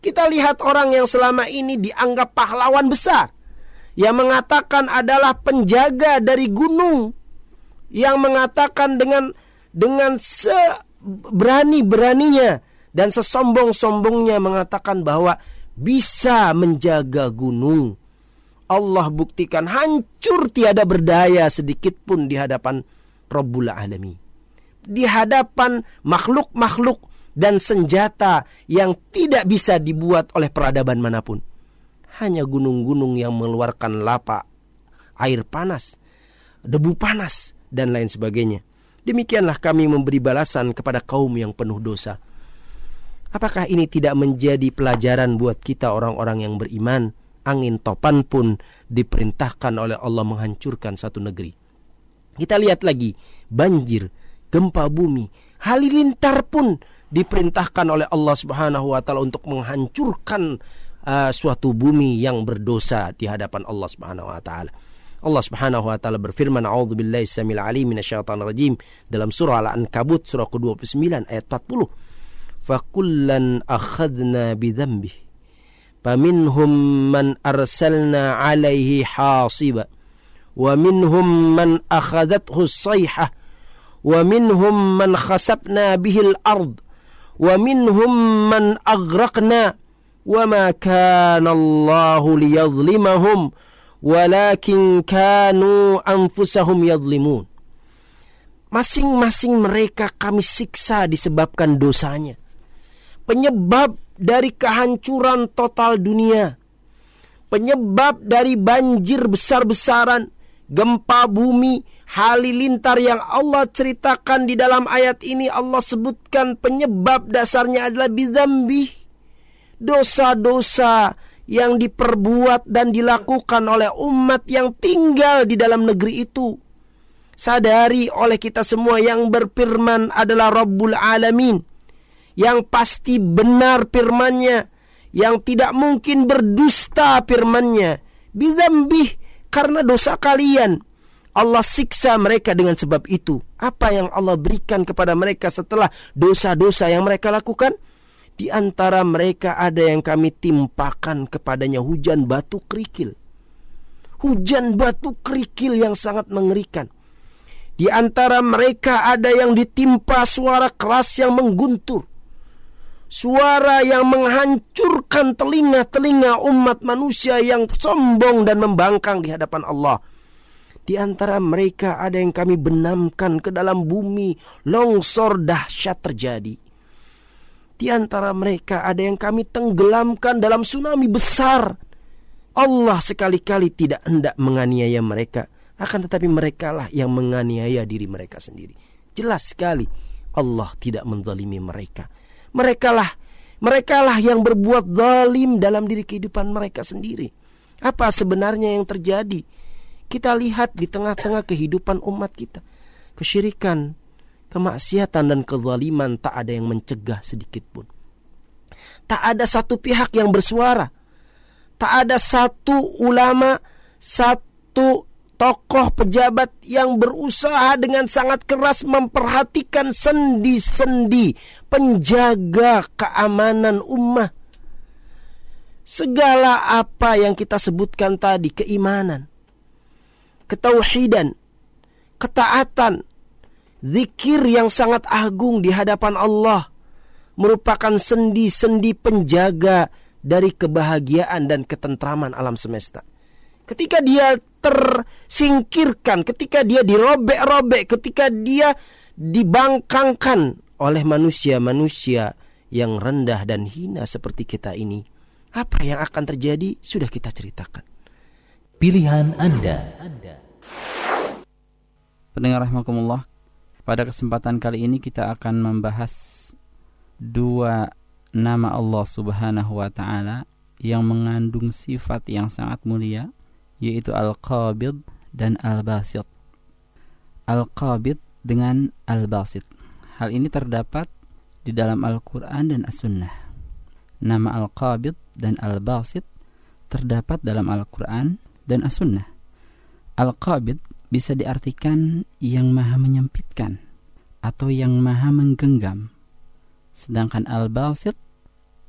Kita lihat orang yang selama ini dianggap pahlawan besar. Yang mengatakan adalah penjaga dari gunung. Yang mengatakan dengan dengan seberani-beraninya dan sesombong-sombongnya mengatakan bahwa bisa menjaga gunung. Allah buktikan hancur tiada berdaya sedikit pun di hadapan Rabbul Alamin di hadapan makhluk-makhluk dan senjata yang tidak bisa dibuat oleh peradaban mana pun. Hanya gunung-gunung yang mengeluarkan lapa, air panas, debu panas, dan lain sebagainya. Demikianlah kami memberi balasan kepada kaum yang penuh dosa. Apakah ini tidak menjadi pelajaran buat kita orang-orang yang beriman? Angin topan pun diperintahkan oleh Allah menghancurkan satu negeri. Kita lihat lagi banjir gempa bumi, halilintar pun diperintahkan oleh Allah Subhanahu wa taala untuk menghancurkan uh, suatu bumi yang berdosa di hadapan Allah Subhanahu wa taala. Allah Subhanahu wa taala berfirman, "A'udzubillahi samil alim minasyaitonir rajim" dalam surah Al-Ankabut surah ke-29 ayat 40. "Fakullan akhadna bidzambihi فمنهم من أرسلنا عليه حاصبا ومنهم من أخذته الصيحة ومنهم من خسفنا به الأرض ومنهم من أغرقنا وما كان الله ليظلمهم ولكن كانوا أنفسهم يظلمون Masing-masing mereka kami siksa disebabkan dosanya. Penyebab dari kehancuran total dunia. Penyebab dari banjir besar-besaran, gempa bumi, halilintar yang Allah ceritakan di dalam ayat ini Allah sebutkan penyebab dasarnya adalah bidzambi dosa-dosa yang diperbuat dan dilakukan oleh umat yang tinggal di dalam negeri itu. Sadari oleh kita semua yang berfirman adalah Rabbul Alamin yang pasti benar firmannya yang tidak mungkin berdusta firmannya bidzambih karena dosa kalian Allah siksa mereka dengan sebab itu. Apa yang Allah berikan kepada mereka setelah dosa-dosa yang mereka lakukan? Di antara mereka ada yang kami timpakan kepadanya hujan batu kerikil. Hujan batu kerikil yang sangat mengerikan. Di antara mereka ada yang ditimpa suara keras yang mengguntur. Suara yang menghancurkan telinga-telinga umat manusia yang sombong dan membangkang di hadapan Allah. Di antara mereka ada yang kami benamkan ke dalam bumi, longsor dahsyat terjadi. Di antara mereka ada yang kami tenggelamkan dalam tsunami besar. Allah sekali-kali tidak hendak menganiaya mereka, akan tetapi merekalah yang menganiaya diri mereka sendiri. Jelas sekali Allah tidak menzalimi mereka. Merekalah merekalah yang berbuat zalim dalam diri kehidupan mereka sendiri. Apa sebenarnya yang terjadi? Kita lihat di tengah-tengah kehidupan umat kita. Kesyirikan kemaksiatan dan kezaliman tak ada yang mencegah sedikit pun. Tak ada satu pihak yang bersuara. Tak ada satu ulama, satu tokoh pejabat yang berusaha dengan sangat keras memperhatikan sendi-sendi penjaga keamanan ummah. Segala apa yang kita sebutkan tadi, keimanan, ketauhidan, ketaatan, zikir yang sangat agung di hadapan Allah merupakan sendi-sendi penjaga dari kebahagiaan dan ketentraman alam semesta. Ketika dia tersingkirkan, ketika dia dirobek-robek, ketika dia dibangkangkan oleh manusia-manusia yang rendah dan hina seperti kita ini, apa yang akan terjadi sudah kita ceritakan. Pilihan Anda. Pendengar rahmatullah, pada kesempatan kali ini kita akan membahas dua nama Allah Subhanahu wa taala yang mengandung sifat yang sangat mulia yaitu Al-Qabid dan Al-Basit. Al-Qabid dengan Al-Basit. Hal ini terdapat di dalam Al-Qur'an dan As-Sunnah. Nama Al-Qabid dan Al-Basit terdapat dalam Al-Qur'an dan As-Sunnah. Al-Qabid bisa diartikan yang maha menyempitkan atau yang maha menggenggam. Sedangkan al-basit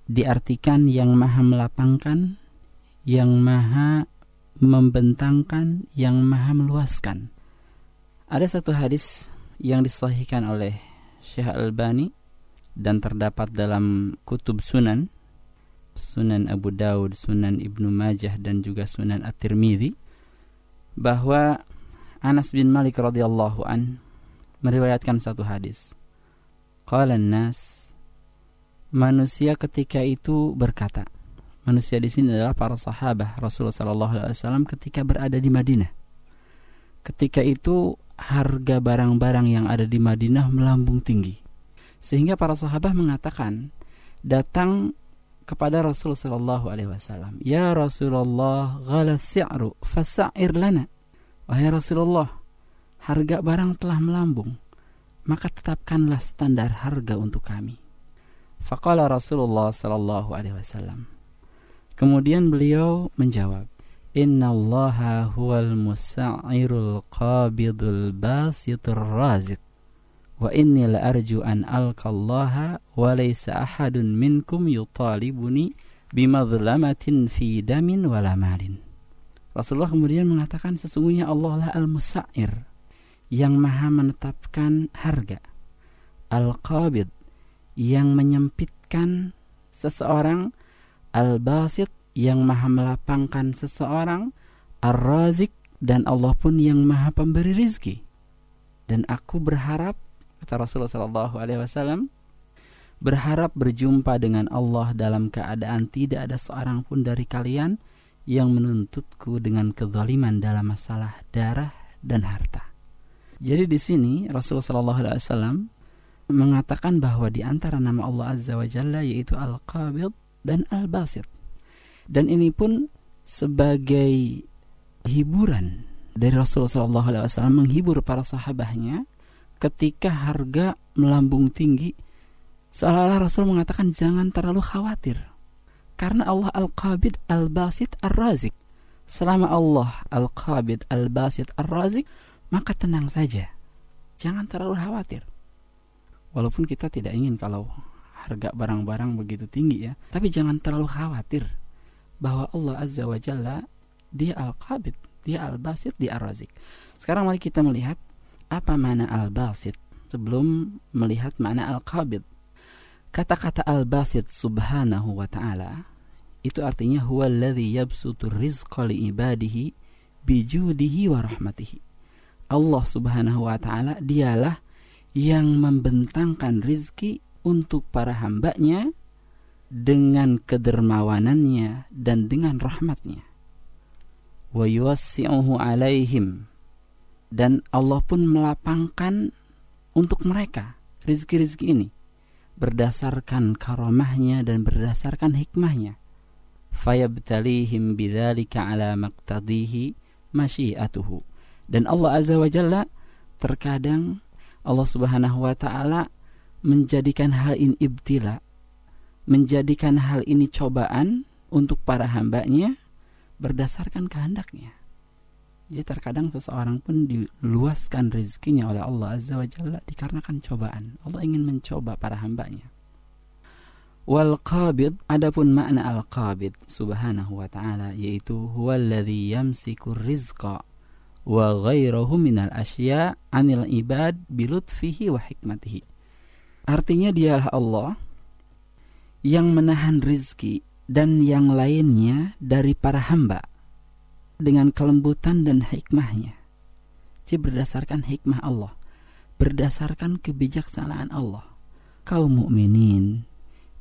diartikan yang maha melapangkan, yang maha membentangkan, yang maha meluaskan. Ada satu hadis yang disahihkan oleh Syekh Al-Bani dan terdapat dalam kutub sunan Sunan Abu Daud, Sunan Ibnu Majah dan juga Sunan At-Tirmidzi bahwa Anas bin Malik radhiyallahu an meriwayatkan satu hadis. Qala nas manusia ketika itu berkata, manusia di sini adalah para sahabat Rasulullah sallallahu alaihi wasallam ketika berada di Madinah. Ketika itu harga barang-barang yang ada di Madinah melambung tinggi. Sehingga para sahabat mengatakan datang kepada Rasulullah sallallahu alaihi wasallam, "Ya Rasulullah, ghala si'ru fasa'ir lana." Wahai Rasulullah, harga barang telah melambung, maka tetapkanlah standar harga untuk kami. Faqala Rasulullah sallallahu alaihi wasallam. Kemudian beliau menjawab, Inna allaha huwal musa'irul qabidul basitur raziq wa inni la arju an alqallaha wa laysa ahadun minkum yutalibuni bimadlamatin fi damin wala malin Rasulullah kemudian mengatakan sesungguhnya Allah lah Al-Musa'ir yang maha menetapkan harga. Al-Qabid yang menyempitkan seseorang. Al-Basit yang maha melapangkan seseorang. Ar-Razik dan Allah pun yang maha pemberi rizki. Dan aku berharap kata Rasulullah Wasallam berharap berjumpa dengan Allah dalam keadaan tidak ada seorang pun dari kalian yang menuntutku dengan kezaliman dalam masalah darah dan harta. Jadi di sini Rasulullah Wasallam mengatakan bahwa di antara nama Allah Azza wa Jalla yaitu Al-Qabid dan Al-Basit. Dan ini pun sebagai hiburan dari Rasulullah Wasallam menghibur para sahabatnya ketika harga melambung tinggi seolah-olah Rasul mengatakan jangan terlalu khawatir karena Allah Al-Qabid Al-Basit Ar-Razik. Selama Allah Al-Qabid Al-Basit Ar-Razik, maka tenang saja. Jangan terlalu khawatir. Walaupun kita tidak ingin kalau harga barang-barang begitu tinggi ya, tapi jangan terlalu khawatir bahwa Allah Azza wa Jalla dia Al-Qabid, dia Al-Basit, dia Ar-Razik. Sekarang mari kita melihat apa mana Al-Basit sebelum melihat mana Al-Qabid. Kata-kata Al-Basit subhanahu wa ta'ala itu artinya huwa alladhi yabsutu rizqa li ibadihi bijudihi wa rahmatihi. Allah Subhanahu wa taala dialah yang membentangkan rizki untuk para hambanya dengan kedermawanannya dan dengan rahmatnya. Wa yuwassi'uhu alaihim. Dan Allah pun melapangkan untuk mereka rizki-rizki ini berdasarkan karamahnya dan berdasarkan hikmahnya. Fayabtalihim bidzalika ala maqtadihi masyiatuhu. Dan Allah azza wa jalla terkadang Allah Subhanahu wa taala menjadikan hal ini ibtila, menjadikan hal ini cobaan untuk para hambanya berdasarkan kehendaknya. Jadi terkadang seseorang pun diluaskan rezekinya oleh Allah Azza wa Jalla dikarenakan cobaan. Allah ingin mencoba para hambanya. Wal qabid adapun makna al qabid subhanahu wa ta'ala yaitu huwallazi yamsiku rizqa wa ghairahu minal asya anil ibad bilutfihi wa hikmatihi. Artinya dialah Allah yang menahan rizki dan yang lainnya dari para hamba dengan kelembutan dan hikmahnya. Jadi berdasarkan hikmah Allah, berdasarkan kebijaksanaan Allah. Kaum mukminin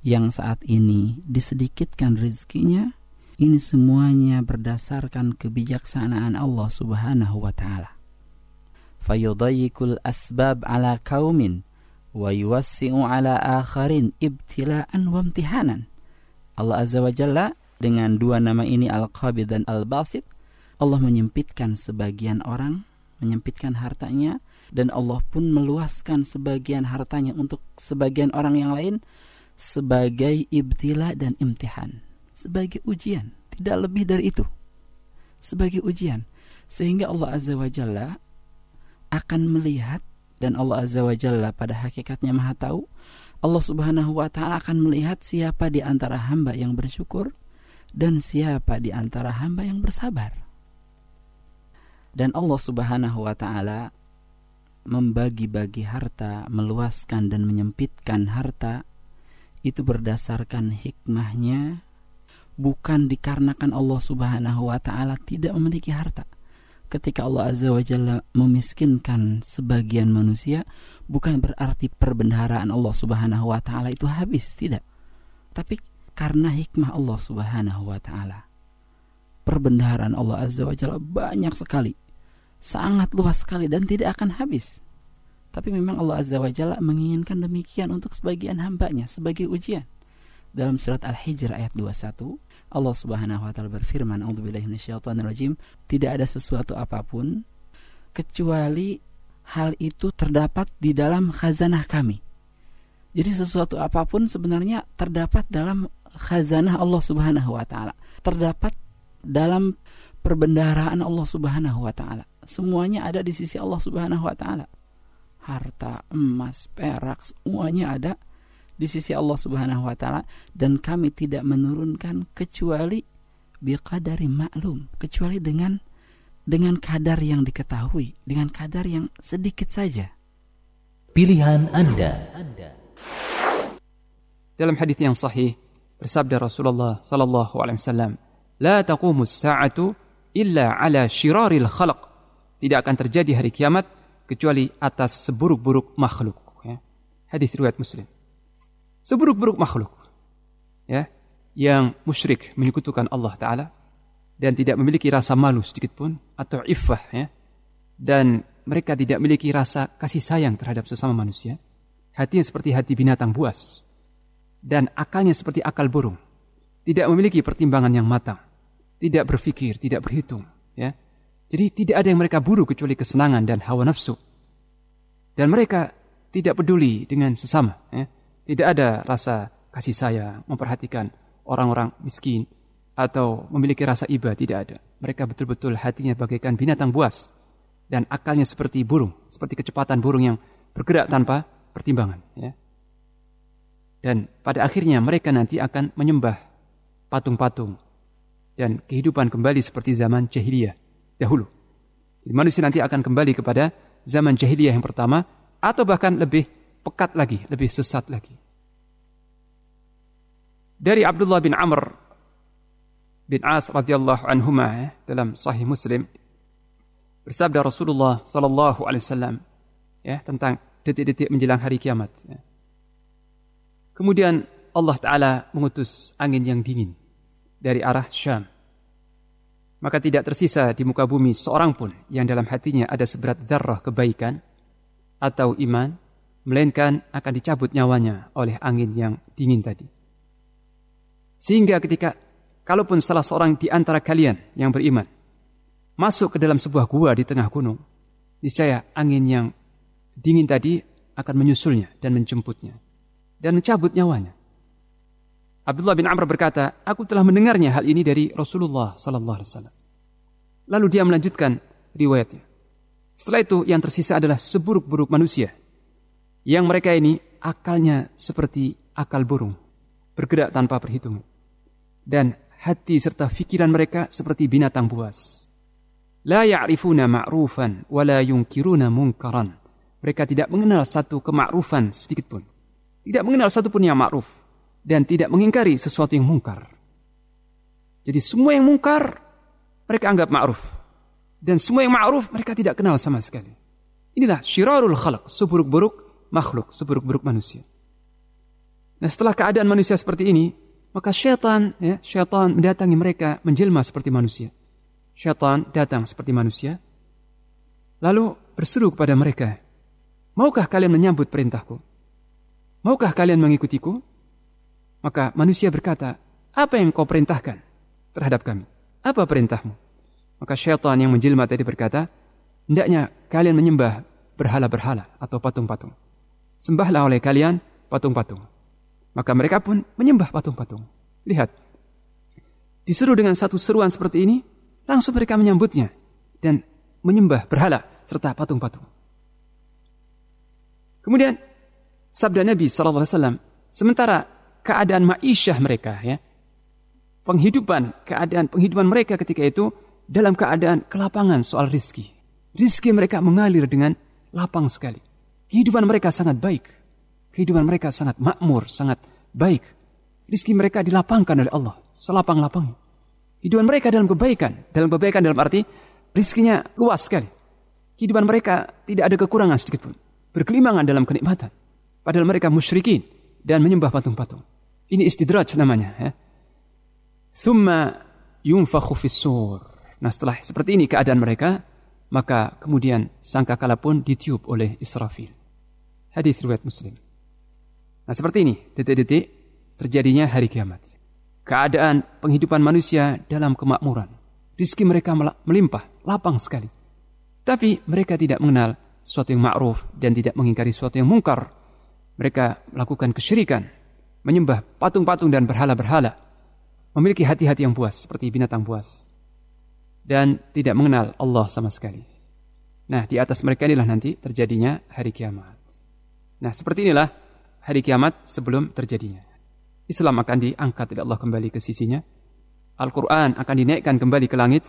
yang saat ini disedikitkan rezekinya, ini semuanya berdasarkan kebijaksanaan Allah Subhanahu wa taala. Fayudayikul asbab ala kaumin ala akharin ibtila'an wa imtihanan. Allah Azza wa Jalla dengan dua nama ini Al-Qabid dan Al-Basit Allah menyempitkan sebagian orang, menyempitkan hartanya, dan Allah pun meluaskan sebagian hartanya untuk sebagian orang yang lain sebagai ibtila dan imtihan, sebagai ujian, tidak lebih dari itu. Sebagai ujian, sehingga Allah Azza wa Jalla akan melihat dan Allah Azza wa Jalla pada hakikatnya Maha tahu Allah Subhanahu wa taala akan melihat siapa di antara hamba yang bersyukur dan siapa di antara hamba yang bersabar dan Allah Subhanahu wa taala membagi-bagi harta, meluaskan dan menyempitkan harta itu berdasarkan hikmahnya bukan dikarenakan Allah Subhanahu wa taala tidak memiliki harta. Ketika Allah Azza wa Jalla memiskinkan sebagian manusia bukan berarti perbendaharaan Allah Subhanahu wa taala itu habis, tidak. Tapi karena hikmah Allah Subhanahu wa taala. Perbendaharaan Allah Azza wa Jalla banyak sekali sangat luas sekali dan tidak akan habis. Tapi memang Allah Azza wa Jalla menginginkan demikian untuk sebagian hambanya sebagai ujian. Dalam surat Al-Hijr ayat 21 Allah Subhanahu wa taala berfirman A'udzubillahi minasyaitonirrajim tidak ada sesuatu apa pun kecuali hal itu terdapat di dalam khazanah kami jadi sesuatu apa pun sebenarnya terdapat dalam khazanah Allah Subhanahu wa taala terdapat dalam perbendaharaan Allah Subhanahu wa taala. Semuanya ada di sisi Allah Subhanahu wa taala. Harta, emas, perak, semuanya ada di sisi Allah Subhanahu wa taala dan kami tidak menurunkan kecuali biqadari maklum, kecuali dengan dengan kadar yang diketahui, dengan kadar yang sedikit saja. Pilihan Anda. Dalam hadis yang sahih bersabda Rasulullah sallallahu alaihi wasallam, la taqumus sa'atu illa ala syiraril khalaq. Tidak akan terjadi hari kiamat kecuali atas seburuk-buruk makhluk. Ya. Hadis riwayat Muslim. Seburuk-buruk makhluk. Ya, yang musyrik menyekutukan Allah Ta'ala dan tidak memiliki rasa malu sedikit pun atau iffah ya dan mereka tidak memiliki rasa kasih sayang terhadap sesama manusia hatinya seperti hati binatang buas dan akalnya seperti akal burung tidak memiliki pertimbangan yang matang tidak berpikir, tidak berhitung, ya. Jadi tidak ada yang mereka buru kecuali kesenangan dan hawa nafsu. Dan mereka tidak peduli dengan sesama, ya. Tidak ada rasa kasih sayang, memperhatikan orang-orang miskin atau memiliki rasa iba, tidak ada. Mereka betul-betul hatinya bagaikan binatang buas dan akalnya seperti burung, seperti kecepatan burung yang bergerak tanpa pertimbangan, ya. Dan pada akhirnya mereka nanti akan menyembah patung-patung dan kehidupan kembali seperti zaman jahiliyah dahulu. Jadi manusia nanti akan kembali kepada zaman jahiliyah yang pertama atau bahkan lebih pekat lagi, lebih sesat lagi. Dari Abdullah bin Amr bin As radhiyallahu anhuma ya, dalam Sahih Muslim bersabda Rasulullah sallallahu alaihi wasallam ya tentang detik-detik menjelang hari kiamat. Ya. Kemudian Allah Taala mengutus angin yang dingin dari arah Syam. Maka tidak tersisa di muka bumi seorang pun yang dalam hatinya ada seberat darah kebaikan atau iman, melainkan akan dicabut nyawanya oleh angin yang dingin tadi. Sehingga ketika kalaupun salah seorang di antara kalian yang beriman masuk ke dalam sebuah gua di tengah gunung, niscaya angin yang dingin tadi akan menyusulnya dan menjemputnya dan mencabut nyawanya. Abdullah bin Amr berkata, aku telah mendengarnya hal ini dari Rasulullah sallallahu alaihi wasallam. Lalu dia melanjutkan riwayatnya. Setelah itu yang tersisa adalah seburuk-buruk manusia. Yang mereka ini akalnya seperti akal burung, bergerak tanpa perhitungan. Dan hati serta pikiran mereka seperti binatang buas. La ya'rifuna ma'rufan wa la yunkiruna munkaran. Mereka tidak mengenal satu kemakrufan sedikit pun. Tidak mengenal satu pun yang ma'ruf dan tidak mengingkari sesuatu yang mungkar. Jadi semua yang mungkar mereka anggap ma'ruf dan semua yang ma'ruf mereka tidak kenal sama sekali. Inilah syirarul khalq, seburuk-buruk makhluk, seburuk-buruk manusia. Nah, setelah keadaan manusia seperti ini, maka syaitan ya, syaitan mendatangi mereka menjelma seperti manusia. Syaitan datang seperti manusia lalu berseru kepada mereka, "Maukah kalian menyambut perintahku? Maukah kalian mengikutiku?" Maka manusia berkata, apa yang kau perintahkan terhadap kami? Apa perintahmu? Maka syaitan yang menjelma tadi berkata, hendaknya kalian menyembah berhala-berhala atau patung-patung. Sembahlah oleh kalian patung-patung. Maka mereka pun menyembah patung-patung. Lihat, disuruh dengan satu seruan seperti ini, langsung mereka menyambutnya dan menyembah berhala serta patung-patung. Kemudian sabda Nabi SAW, sementara keadaan ma'isyah mereka ya. Penghidupan, keadaan penghidupan mereka ketika itu dalam keadaan kelapangan soal rizki. Rizki mereka mengalir dengan lapang sekali. Kehidupan mereka sangat baik. Kehidupan mereka sangat makmur, sangat baik. Rizki mereka dilapangkan oleh Allah. Selapang-lapangnya. Kehidupan mereka dalam kebaikan. Dalam kebaikan dalam arti rizkinya luas sekali. Kehidupan mereka tidak ada kekurangan sedikit pun. Berkelimangan dalam kenikmatan. Padahal mereka musyrikin dan menyembah patung-patung. Ini istidraj namanya. Ya. Thumma yunfakhu sur. Nah setelah seperti ini keadaan mereka, maka kemudian sangkakala pun ditiup oleh Israfil. Hadis riwayat Muslim. Nah seperti ini detik-detik terjadinya hari kiamat. Keadaan penghidupan manusia dalam kemakmuran. Rizki mereka melimpah, lapang sekali. Tapi mereka tidak mengenal sesuatu yang ma'ruf dan tidak mengingkari sesuatu yang mungkar. Mereka melakukan kesyirikan, menyembah patung-patung dan berhala-berhala, memiliki hati-hati yang buas seperti binatang buas, dan tidak mengenal Allah sama sekali. Nah, di atas mereka inilah nanti terjadinya hari kiamat. Nah, seperti inilah hari kiamat sebelum terjadinya. Islam akan diangkat oleh Allah kembali ke sisinya. Al-Quran akan dinaikkan kembali ke langit.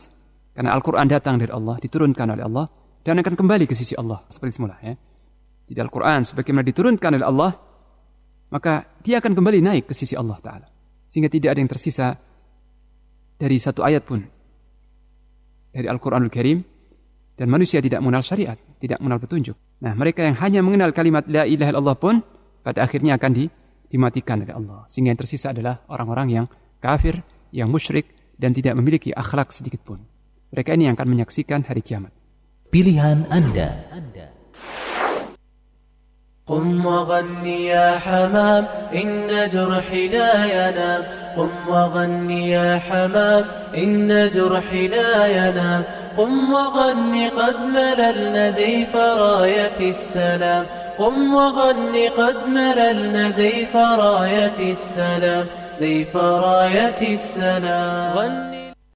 Karena Al-Quran datang dari Allah, diturunkan oleh Allah. Dan akan kembali ke sisi Allah. Seperti semula ya. Jadi Al-Quran sebagaimana diturunkan oleh Allah, maka dia akan kembali naik ke sisi Allah Ta'ala. Sehingga tidak ada yang tersisa dari satu ayat pun dari Al-Quranul Karim dan manusia tidak mengenal syariat, tidak mengenal petunjuk. Nah, mereka yang hanya mengenal kalimat la ilaha illallah pun pada akhirnya akan di, dimatikan oleh Allah. Sehingga yang tersisa adalah orang-orang yang kafir, yang musyrik dan tidak memiliki akhlak sedikit pun. Mereka ini yang akan menyaksikan hari kiamat. Pilihan Anda. Anda. قم وغني يا حمام إن جرحي لا ينام. قم وغني يا حمام إن جرحي لا ينام. قم وغني قد مللنا زيف راية السلام. قم وغني قد مللنا زيف راية السلام. زيف راية السلام. غني